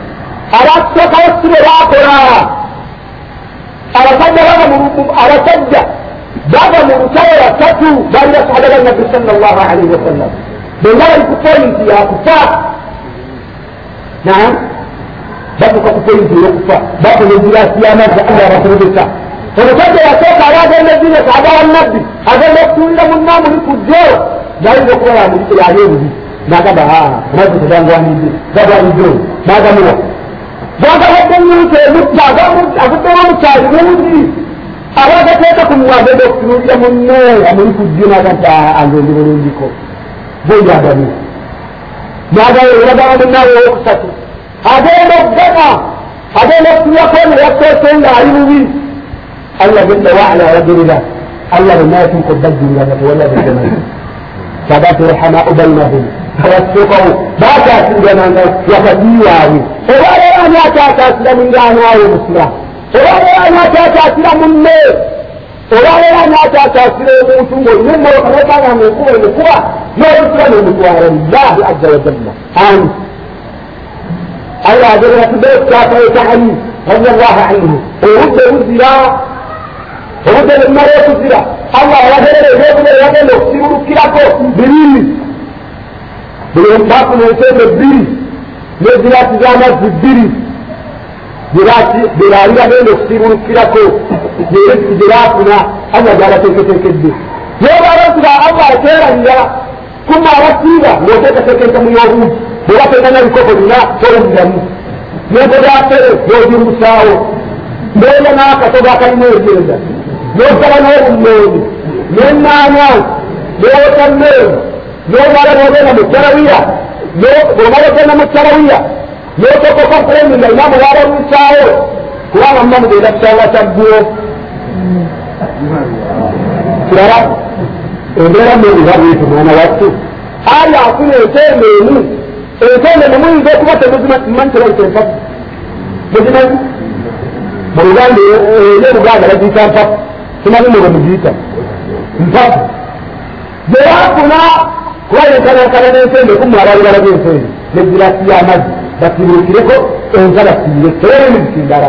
A: abakusookawo si bwe baakola abasajja abasajja bava mu lutalo basatu baali basahaba ba nabbi sal llah alaihi wasallam ku pointi yakufa naam batuka ku pointi yokufa bafuna egirasi y'amazzi allah basobozesa omusajja yasooka aba agenda ezina sahaba wa nabbi agenda okutuulira munnamuli kujjo nayinza okuba yali ebubi nagamba amazzi tegangwanidde gagwanidde nagamuwa bwagabadde nyuuta emutta aguddemu omukyali mungi abagateeka ku mwagenda okutunulira munne amuli kujjunaga nti angendi bulungiko bweyagani nagayeragana munnawe owokusatu agenda okugana agenda okutulako neyasoose ngaali bubi allah jalla waala yagirira allah benayatuuka obbajjiriraga tewalabegemazi sabatu rahamau bainahum abasookawo bakyasingananga wakati waabwe olwaleerani akyakyasira mungaanaawe musiramu olwaleerani akyakyasira munne olwaleerani akyakyasira omuntu ngaolina emmoloka nokanga ngaokuba emukuba n'olusira nomutwala lillahi aza wajalla ani allah agerera tudde okukyafayo kya ali radiallahu anhu. Obudde buzira obudde bumala okuzira. Allah abagerera ebyokubeera yagenda okusibulukirako bibiri. Buli bafuna ensente bbiri n'ezirasi z'amazzi bbiri beraali bagenda okusiibulukirako gye bafuna allah gyalateeketeekedde yebabantuba allah ateerabira kuma abasiiba ng'oteekateeka entamu y'obuugi bwebateganya bikopo bina towuliramu negodatere n'ogimusaawo noolya n'akatogo akalina egenda n'osaba n'obunnooni n'ennaanyawo n'owotameeri n'omala n'ogenda mu tarawiya bwomala ogenda mu tarawiya n'otokoka kulemina imamu wabalusawo kubanga mma mugenda kusanga kyaggulo kirala embeera mubiba bwitu mwana wattu ali afuna entembe emu entembe nemuyinza okuba empapu muzimanyi mu luganda ene oluganda bagiyita mpapu simanyi mwe bemugiyita mpapu gyewafuna kuba yenkanankana n'entembe kumulabalibala byentembe negirasi y'amazzi basibuukireko enka basiire teweremizikindala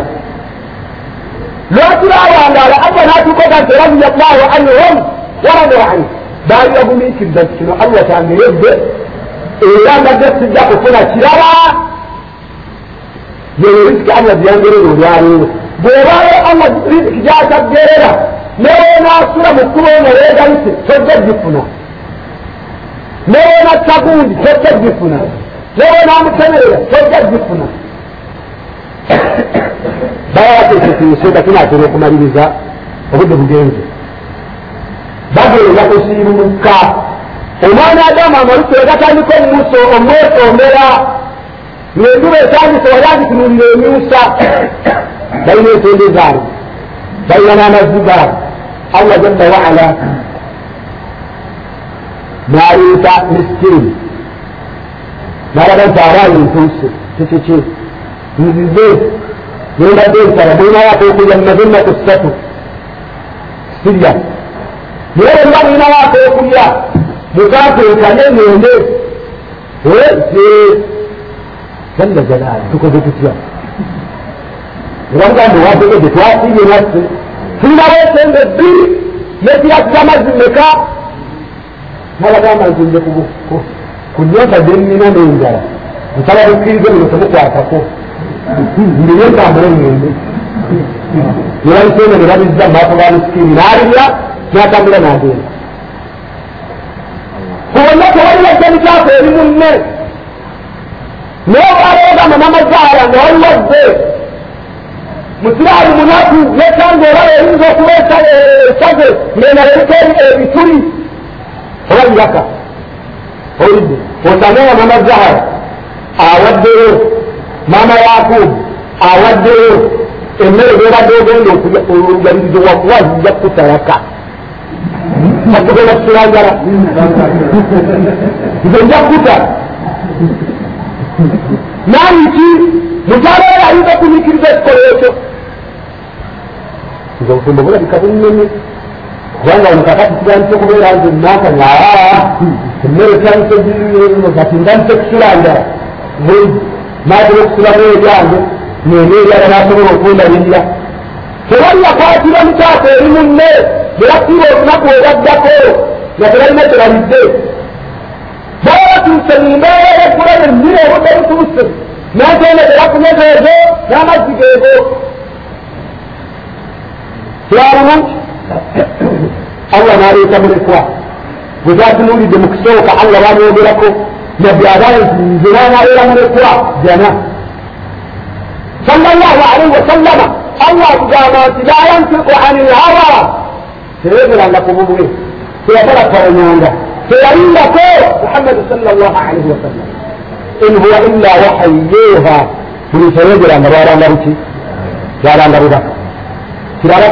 A: lwaki bawangaala allah n'atuukoga nti radiyallahu anhum waradu anhu baali bagumiikiriza nti kino allah kyangeredde era mbadde sijja kufuna kirala yeyo risiki allah gyangerera olwaleero bw'obaayo allah risiki gyakaggerera newenaasula mu kkuba onoleegayise tojja gifuna. Newena tagundi tojja gifuna newenaamutemerera tojja gifuna bawateekesiiseeka tunatera okumaliriza obudde bugenze bagenda kusiibuluka omwana adamu amalusu egatandika omuso omwesomera ngenduba etandise wayandikunuulira emyusa balina entende zaabwe balina n'amazzi gaabwe allah jalla waala n'aleeta miskini nti abaana entuuse kikiki nzize nembadde nsala mulinawaako okulya mumaze ennaku ssatu sirya naye bwe muba mulinawaako okulya mukateekane ngende jalla jalaali tukoze tutya ebamugambe wategede twasiibye naffe tulinawo esente bbiri nekirasi kyamazzi meka nabagamba nti nze kunyota gennina n'enjala nsaba bukkirize muno temukwatako ndiye ntambule ngende nebalisene ne babizza mumaaso ga misikini n'alirya n'atambula n'agenda. Kubonna tewaliwo ekyenikyafu eri munne naye obwaleogamba namazaala nga waliwo bbe musiraamu munaku yesanga oba eyinza okuba esaze ngendala eriko ebituli oba biraka olidde osanewa mama zahara awaddeyo maama yakubu awaddeyo emmere gebadde ogenda olugabirizo wakuba zijja kutalaka akugenda kusulanjala nze nja kuta naniki mukyalo oyo ayinza okunyikiriza ekikolo ekyo nze obufumbo bulabika bunyonyi kubanga omukakati kitandise okubeera nti nakanya emmere tandise kati ntandise kusula njala naatera okusulamu ebyange nene ebyala nasobola okundabirira tewali yakwatira mukyafu eri munne berakiba olunaku olwaddako nga tebalina kyebalizze baba batuuse mu mbeera eyokulaba emmire obudde butuuse natendekera kunyegeego n'amazzi geego kirabulungi allah naleeta mulekwa bwe zatunulidde mu kusooka allah bamwogerako nabbi abaye nti nze nanabeera mulekwa jana. Sallallahu alaihi wasallama allah atugamba nti la yantiku ani lhawa teyegeranga ku bubwe teyagala kawanyanga teyalindako muhammadi sallallahu alaihi wasallam in huwa illa wahayu yuha. Buli teyegeranga bwalanga buki bwalanga bubaka kirala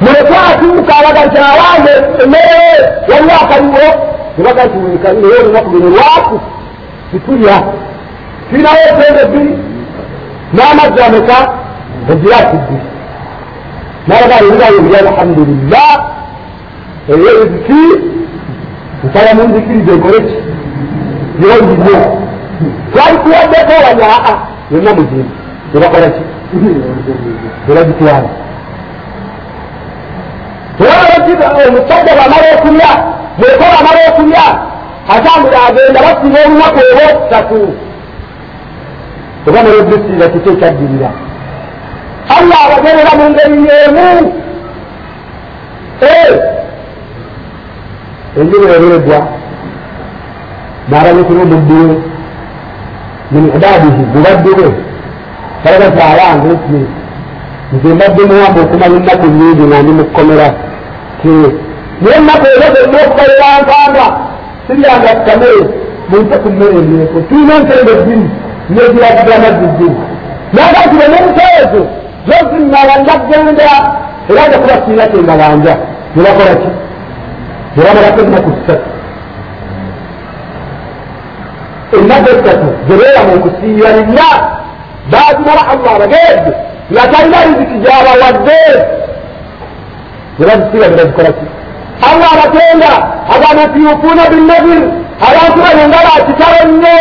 A: muleke atuuka abaga nti awange emmere waliwo akaliwo nebaga nti wenkaliwo olunaku luno lwaku titulya tulinawo esente bbiri n'amazzi ameka egirasi bbiri nabaga ebirayo biri alhamdulillah eyo riziki nsala munzikirize enkoleki yonginye twali tuwaddeko wanya aa yonna mugimbi nebakolaki nebagitwala omusajja bwamala okulya bweko bamala okulya atambula agenda basiba olunaku oba okusatu oba nolobisiriza kiki ekyaddirira allah abagerera mu ngeri yeemu enjuba eberedwa n'abanyekulu omuddiwe min ibadihi mubaddu bwe kalaga kyayange nti nze mbadde muwamba okumanya ennaku nyingi nga ndi mukukomera naye ennaku ezo zonna okukolera nkanga siryanga kamere munte ku mmere eyeeko tulina entende bbiri neziragiramaziddini nagatire n'enteezo zozinnawanja genda era nja kubasiira kyengawanja nebakola ki nebamalako ennaku ssatu ennaku essatu zebeera mu nkusiira nina bazimala allah abageedde nga talina riziki gyabawadde nebazisiira nebazikola ki allah abatenda agamba nti yufuuna binnabir abantu bano nga bakitalo nnyo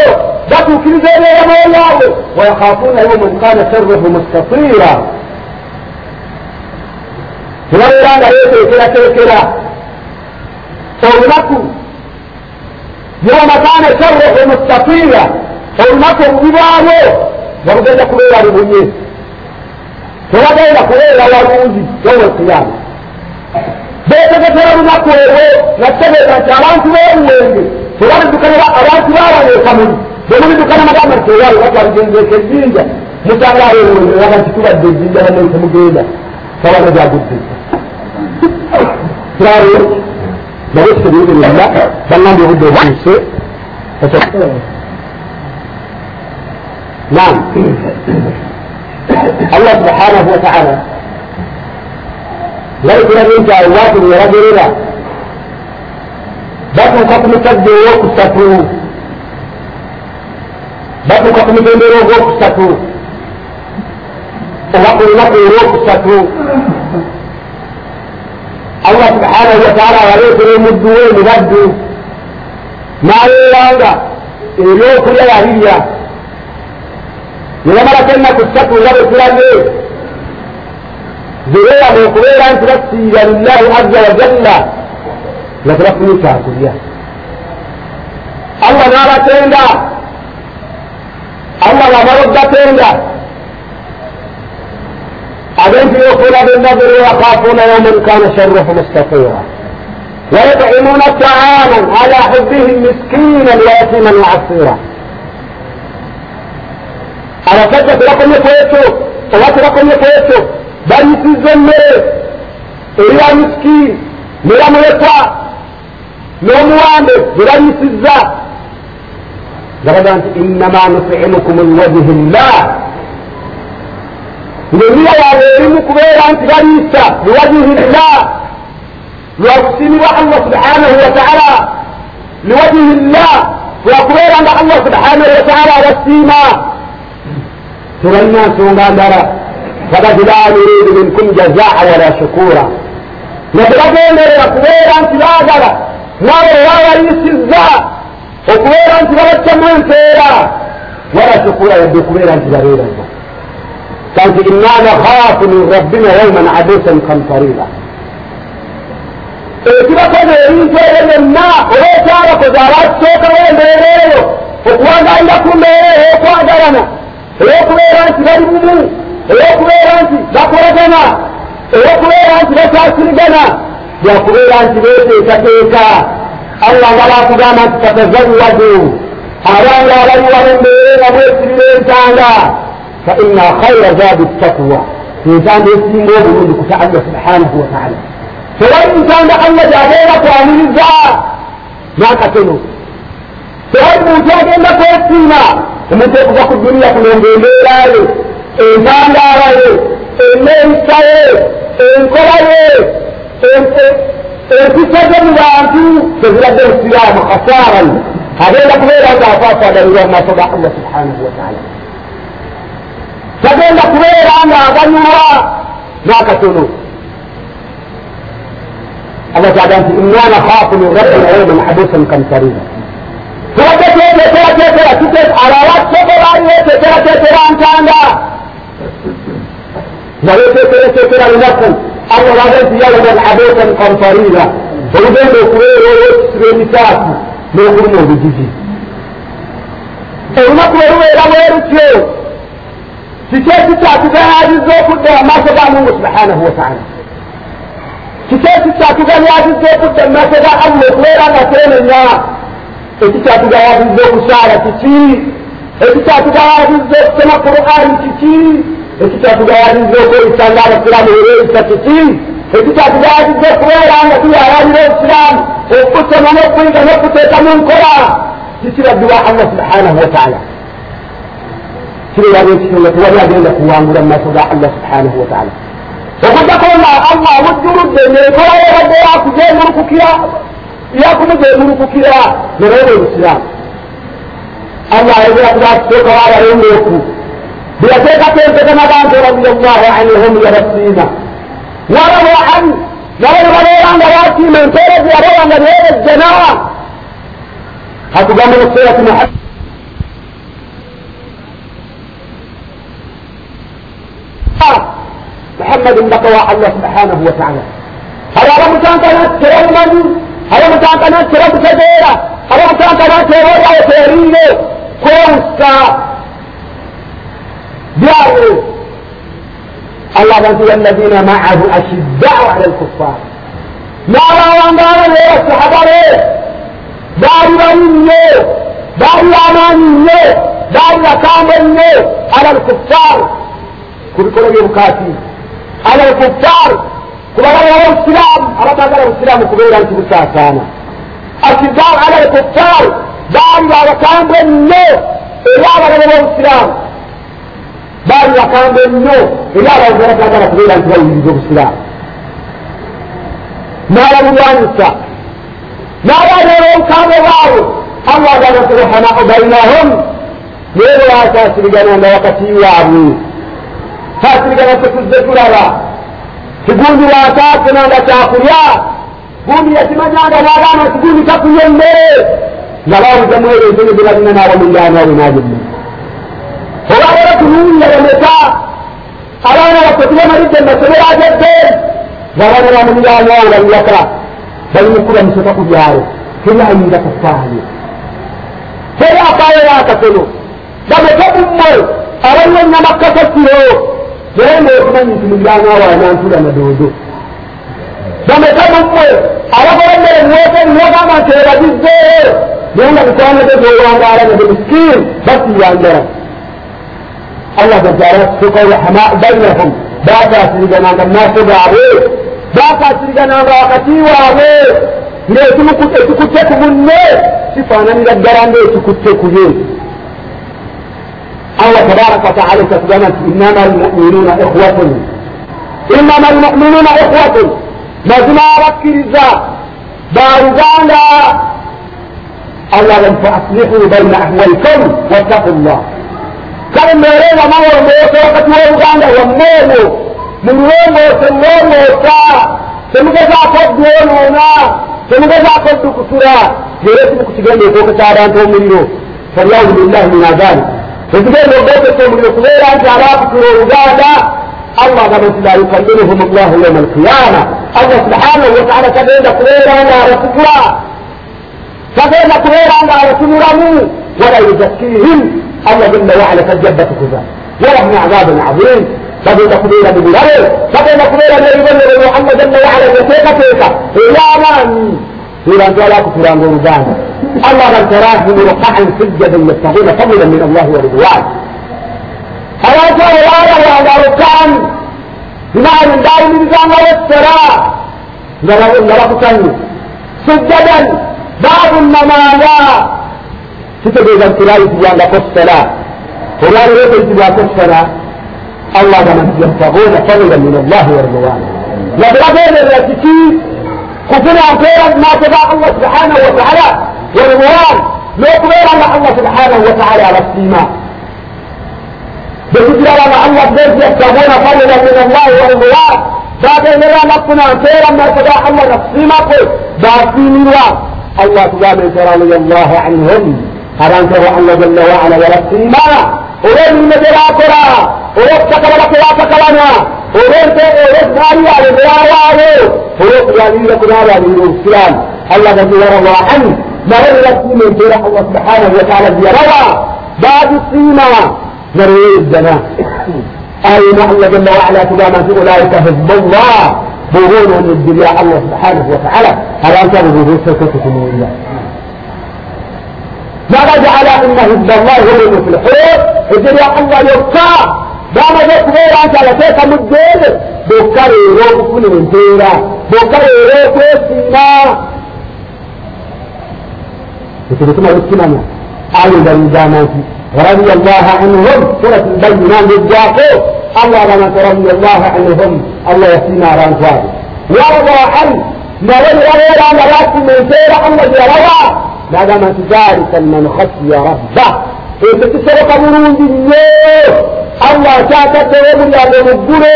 A: batuukiriza ebyeyamo yaabwe wayakhafuuna yawman kana sharruhu mustatira tebabeera nga beteekerateekera olunaku yawma kana sharruhu mustatira olunaku obubi bwabwo nga bugenda kubeera lubunye tebagenda kubeera walungi yawma alqiyama betegetera lunaku olwo nga kitegeeza nti abantu b'obuwenge tebalidukana abantu babaneekamuli bemulidukana magamba nti ewali batwaligenzeeko ejjinja. Musanga abeewenge waga nti tubadde ejjinja banayi temugenda. Sabana gyagudde. Kirabe naye kitegeererera bannambye obudde obutuuse. Nam allah subhanahu wataala ngalikulabe nti awo lwatu lweragerera batuuka ku musajja owokusatu batuuka ku mutendera ogwokusatu oba ku lunaku olwokusatu allah subhanahu wataala yaleetera omuddu we emibaddu n'ayeeranga ebyokulya yalirya nebamalako ennaku ssatu nga bwe tulage bebeera mukubeera nti bakiira lillahu aza wajalla nga tebafunye kyakulya allah n'abatenda allah bamala obatenda abempi yokola bonna bere yakafuuna yauman kana sharruhu mustatura ويطعمون طعاما على حبه مسكينا ويتيما وعسيرا abasajja tebakomye kwekyo oba tebakomye kwekyo bayisiza emmere eri wa misikini nebamuleka n'omuwambe gye bayisizza nga baga nti innama nutimukum liwajihi llah ng'eniya yaabwe erimu kubeera nti baliisa liwajihi llah lwakusiimibwa allah subhanahu wataala liwajihi llah lwakubeera nga allah subhanahu wataala abasiima tebalina nsonga ndala bagati la nuridu minkum jazaa wala shukura nga tebagenderera kubeera nti baagala mwabo wabayisizza okubeera nti babaccamu empeera wala shukura yadde okubeera nti babeeraza kanti inna nakhaafu min rabbina yauman abusan kamtarira ekibakoze ebintu ebyo byonna oba ekyabakoze abakisookawo embeera eyo okuwagalira ku mbeera ey'okwagalana ey'okubeera nti bali bumu ey'okubeera nti bakolagana ey'okubeera nti bakyasirigana byakubeera nti beeteekateeka allah nga bakugamba nti fatazawadu abanga abaliwa mu mbeera nga mwesirira entanda fa inna khaira zaadi takwa entanda esinga obulungi kuta allah subhanahu wataala tewali ntanda allah gyabeera kwaniriza nakatono tewali muntu agenda kwesiima. Omuntu okuva ku duniya kulonga embeeraye entandaala ye enneeyisa ye enkola ye empisa ze mu bantu teziradde obusiraamu khasaaran agenda kubeera nga afaafaganirwa mu maaso ga allah subhanahu wataala tagenda kubeera nga aganyulwa n'akatono allah kyaga nti inna nakhaafu min rabbina yawman abusan kamtarina twateteekerateekera tute abawateekerateekera ntanda nga beteekerateekera lunaku allah baga nti yawman abusan kamtarina olugenda okubeera olwekisiba emisaafu n'okuluma obujiji olunaku olubeera bwerutyo kiki ekikyatuganyazizza okudda mu maaso ga mungu subhanahu wataala kiki ekikyatuganyazizza okudda mu maaso ga allah okubeera nga teenenya ekikyatugayazizza okusaala kiki ekikyatugayazizza okusoma qur'ani kiki ekikyatugayazizza okweyisanga abasiraamu ebeeyisa kiki ekikyatugayazizza okubeera nga tuyayalira obusiraamu okusoma n'okwiga n'okuteeka mu nkola kikira dduwa allah subhanahu wataala kiriraga ekitunda tewali agenda kuwangula mu maaso ga allah subhanahu wataala okuddako nga allah amujjuludde nekola yabadde yakujemulukukira yakumujemulukukira nebaoba obusiraamu allah ayogera ku bakusookawo abalongoofu beyateekako empegana bantu radiallahu anhum yabasiima warahu an nabo ne babeera nga basiima empeerezi yabeera nga neyebejjana hatugamba mu surati muhammad محمد بقى الله سبحانه وتعالى هذا هذا مكان كانت ترى من هذا مكان جاوز الله بنت والذين معه أشداء على الكفار. ما راوا أنبار ليه الصحابة ليه داري بني ليه داري أماني ليه داري أكامل ليه على الكفار. كل كل يبكاتي على الكفار. كل هذا الإسلام أردت هذا الإسلام كبيرا أنت بساتانا أشداء على الكفار. داري أكامل ليه إلا على الإسلام. Baali bakamba ennyo era abawugera tagala kubeera nti bayinza obusiraamu n'ababulwanyisa n'ababeera obukambwe bwabwe allah nti ruhamau bainahum naye bwasasirigananga wakati waabwe sasirigana tetuzze tulaba kigundi wasaasenanga kyakulya gundi yakimanyanga n'abaana kigundi kakulya emmere nga bawuzamu ero entono ze balina n'abamulyanwawe n'agyemmere tunuulira bameka abaana baffe tubamalidde masomero agedde ngabaana bamulyanyawo balulaka bali mukuba musota ku byalo teri ayinza kufaayo teri afaayo yakatono bameka mummwe abaliwo ennyama kasasiro naye ngaokumanyi nti mulyanyawo anantula nadoodo bameka mummwe abakola emmere muweke niwogamba nti ebagizzeeyo naye nga bitwanagezolwangaala nade miskiini basiyanjala Allah berjalan suka rahmat bainahum baka sirigana ga nasu gabe baka sirigana ga wakati wabe ne tumu kutte tukutte kumunne sifana ni garande tukutte kuye Allah tabarak wa ta'ala tasbana innama almu'minuna ikhwatun innama almu'minuna ikhwatun mazma rakiriza baruganda Allah lam fa'aslihu bayna ahwalikum wattaqullah kale mbeerera mawombeesa wakati w'oluganda wammeeno mululongoosa ellongoosa temugezaako dwonoona temugezaako ddukusula naye timukukigenda okwokesa abantu omuliro falyahudu billahi min adhalik tekigenda okwokesa omuliro kubeera nti abaakutula oluganda allah agamba nti la yukallimuhum llahu yauma alqiyama allah subhanahu wataala tagenda kubeera nga abasikula tagenda kubeera nga abatunulamu wala yuzakkihim الله جل وعلا قد جبت كفار ولهم عذاب عظيم. فبين قبيلة ببلاده فبين قبيلة ببلاده محمد جل وعلا يسيق سيقا إلاما إلى أن تلاك فران غربان الله بل تراه مرقعا سجدا يبتغون فضلا من الله ورضوان. ألا ترى الآية وأنا ركعا بمعنى دار من زمان والسراء نرى نرى سجدا. باب المنايا kitegeeza nti baayitibwangako ssala olwaliro kuyitibwako ssala allah yabtaguuna fadila min allahi waridwan yade bagenderera kiki kufuna mpeera mumaaso ga allah subhanahu wataala waridwan n'okubeera nga allah subhanahu wataala abasiima bekikiraba nga allah genti yabtaguuna fadila min allahi waridwan bagenderera nga kufuna mpeera mumaaso ga allah nakusiimako basiimirwa allah tugambe nti radiallahu anhum abantu abo allah jalla waala yabasiima olw'emirimu gye baakola olw'okutakabala kwe baatakalana olw'ezaaliyaabwe bwe baawaawo olw'okulwanirira ku baalwanirira obusiraamu allah gazi warawa an naye ne basiima empeera allah subhanahu wataala gye yabawa baagisiima nga leyeezzana ayina allah jalla waala tugamba nti ulaika hizbullah bwoboonoonya eddibya allah subhanahu wataala abantu abo bwebeesekotukunuulira ماذا جعل ان حزب الله هو المفلحون الدنيا الله يبقى dama zai kuma yi ranka da sai ka mujjere dokare ro kuni min tera dokare ro ko sina ekyo tumala okukimanya ayendaliza nti رضي الله عنهم سورة البينة نجاكو الله لما رضي الله عنهم الله يسمى رانتواب ورضى عنه ما ولي غير أن راسي من سير الله يروى ما دام ذلك من خشي ربه إذا تسرق مرون بالله الله شاكت يوم يا ربنا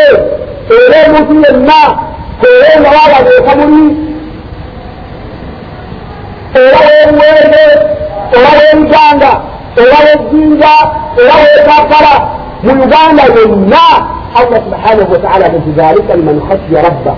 A: إليه مسيح ما كورين رواية بيخمني إليه ويلي إليه جاندا era wejjinja era wekakala mu uganda yonna allah subhanahu wataala nti dhalika liman khashiya rabba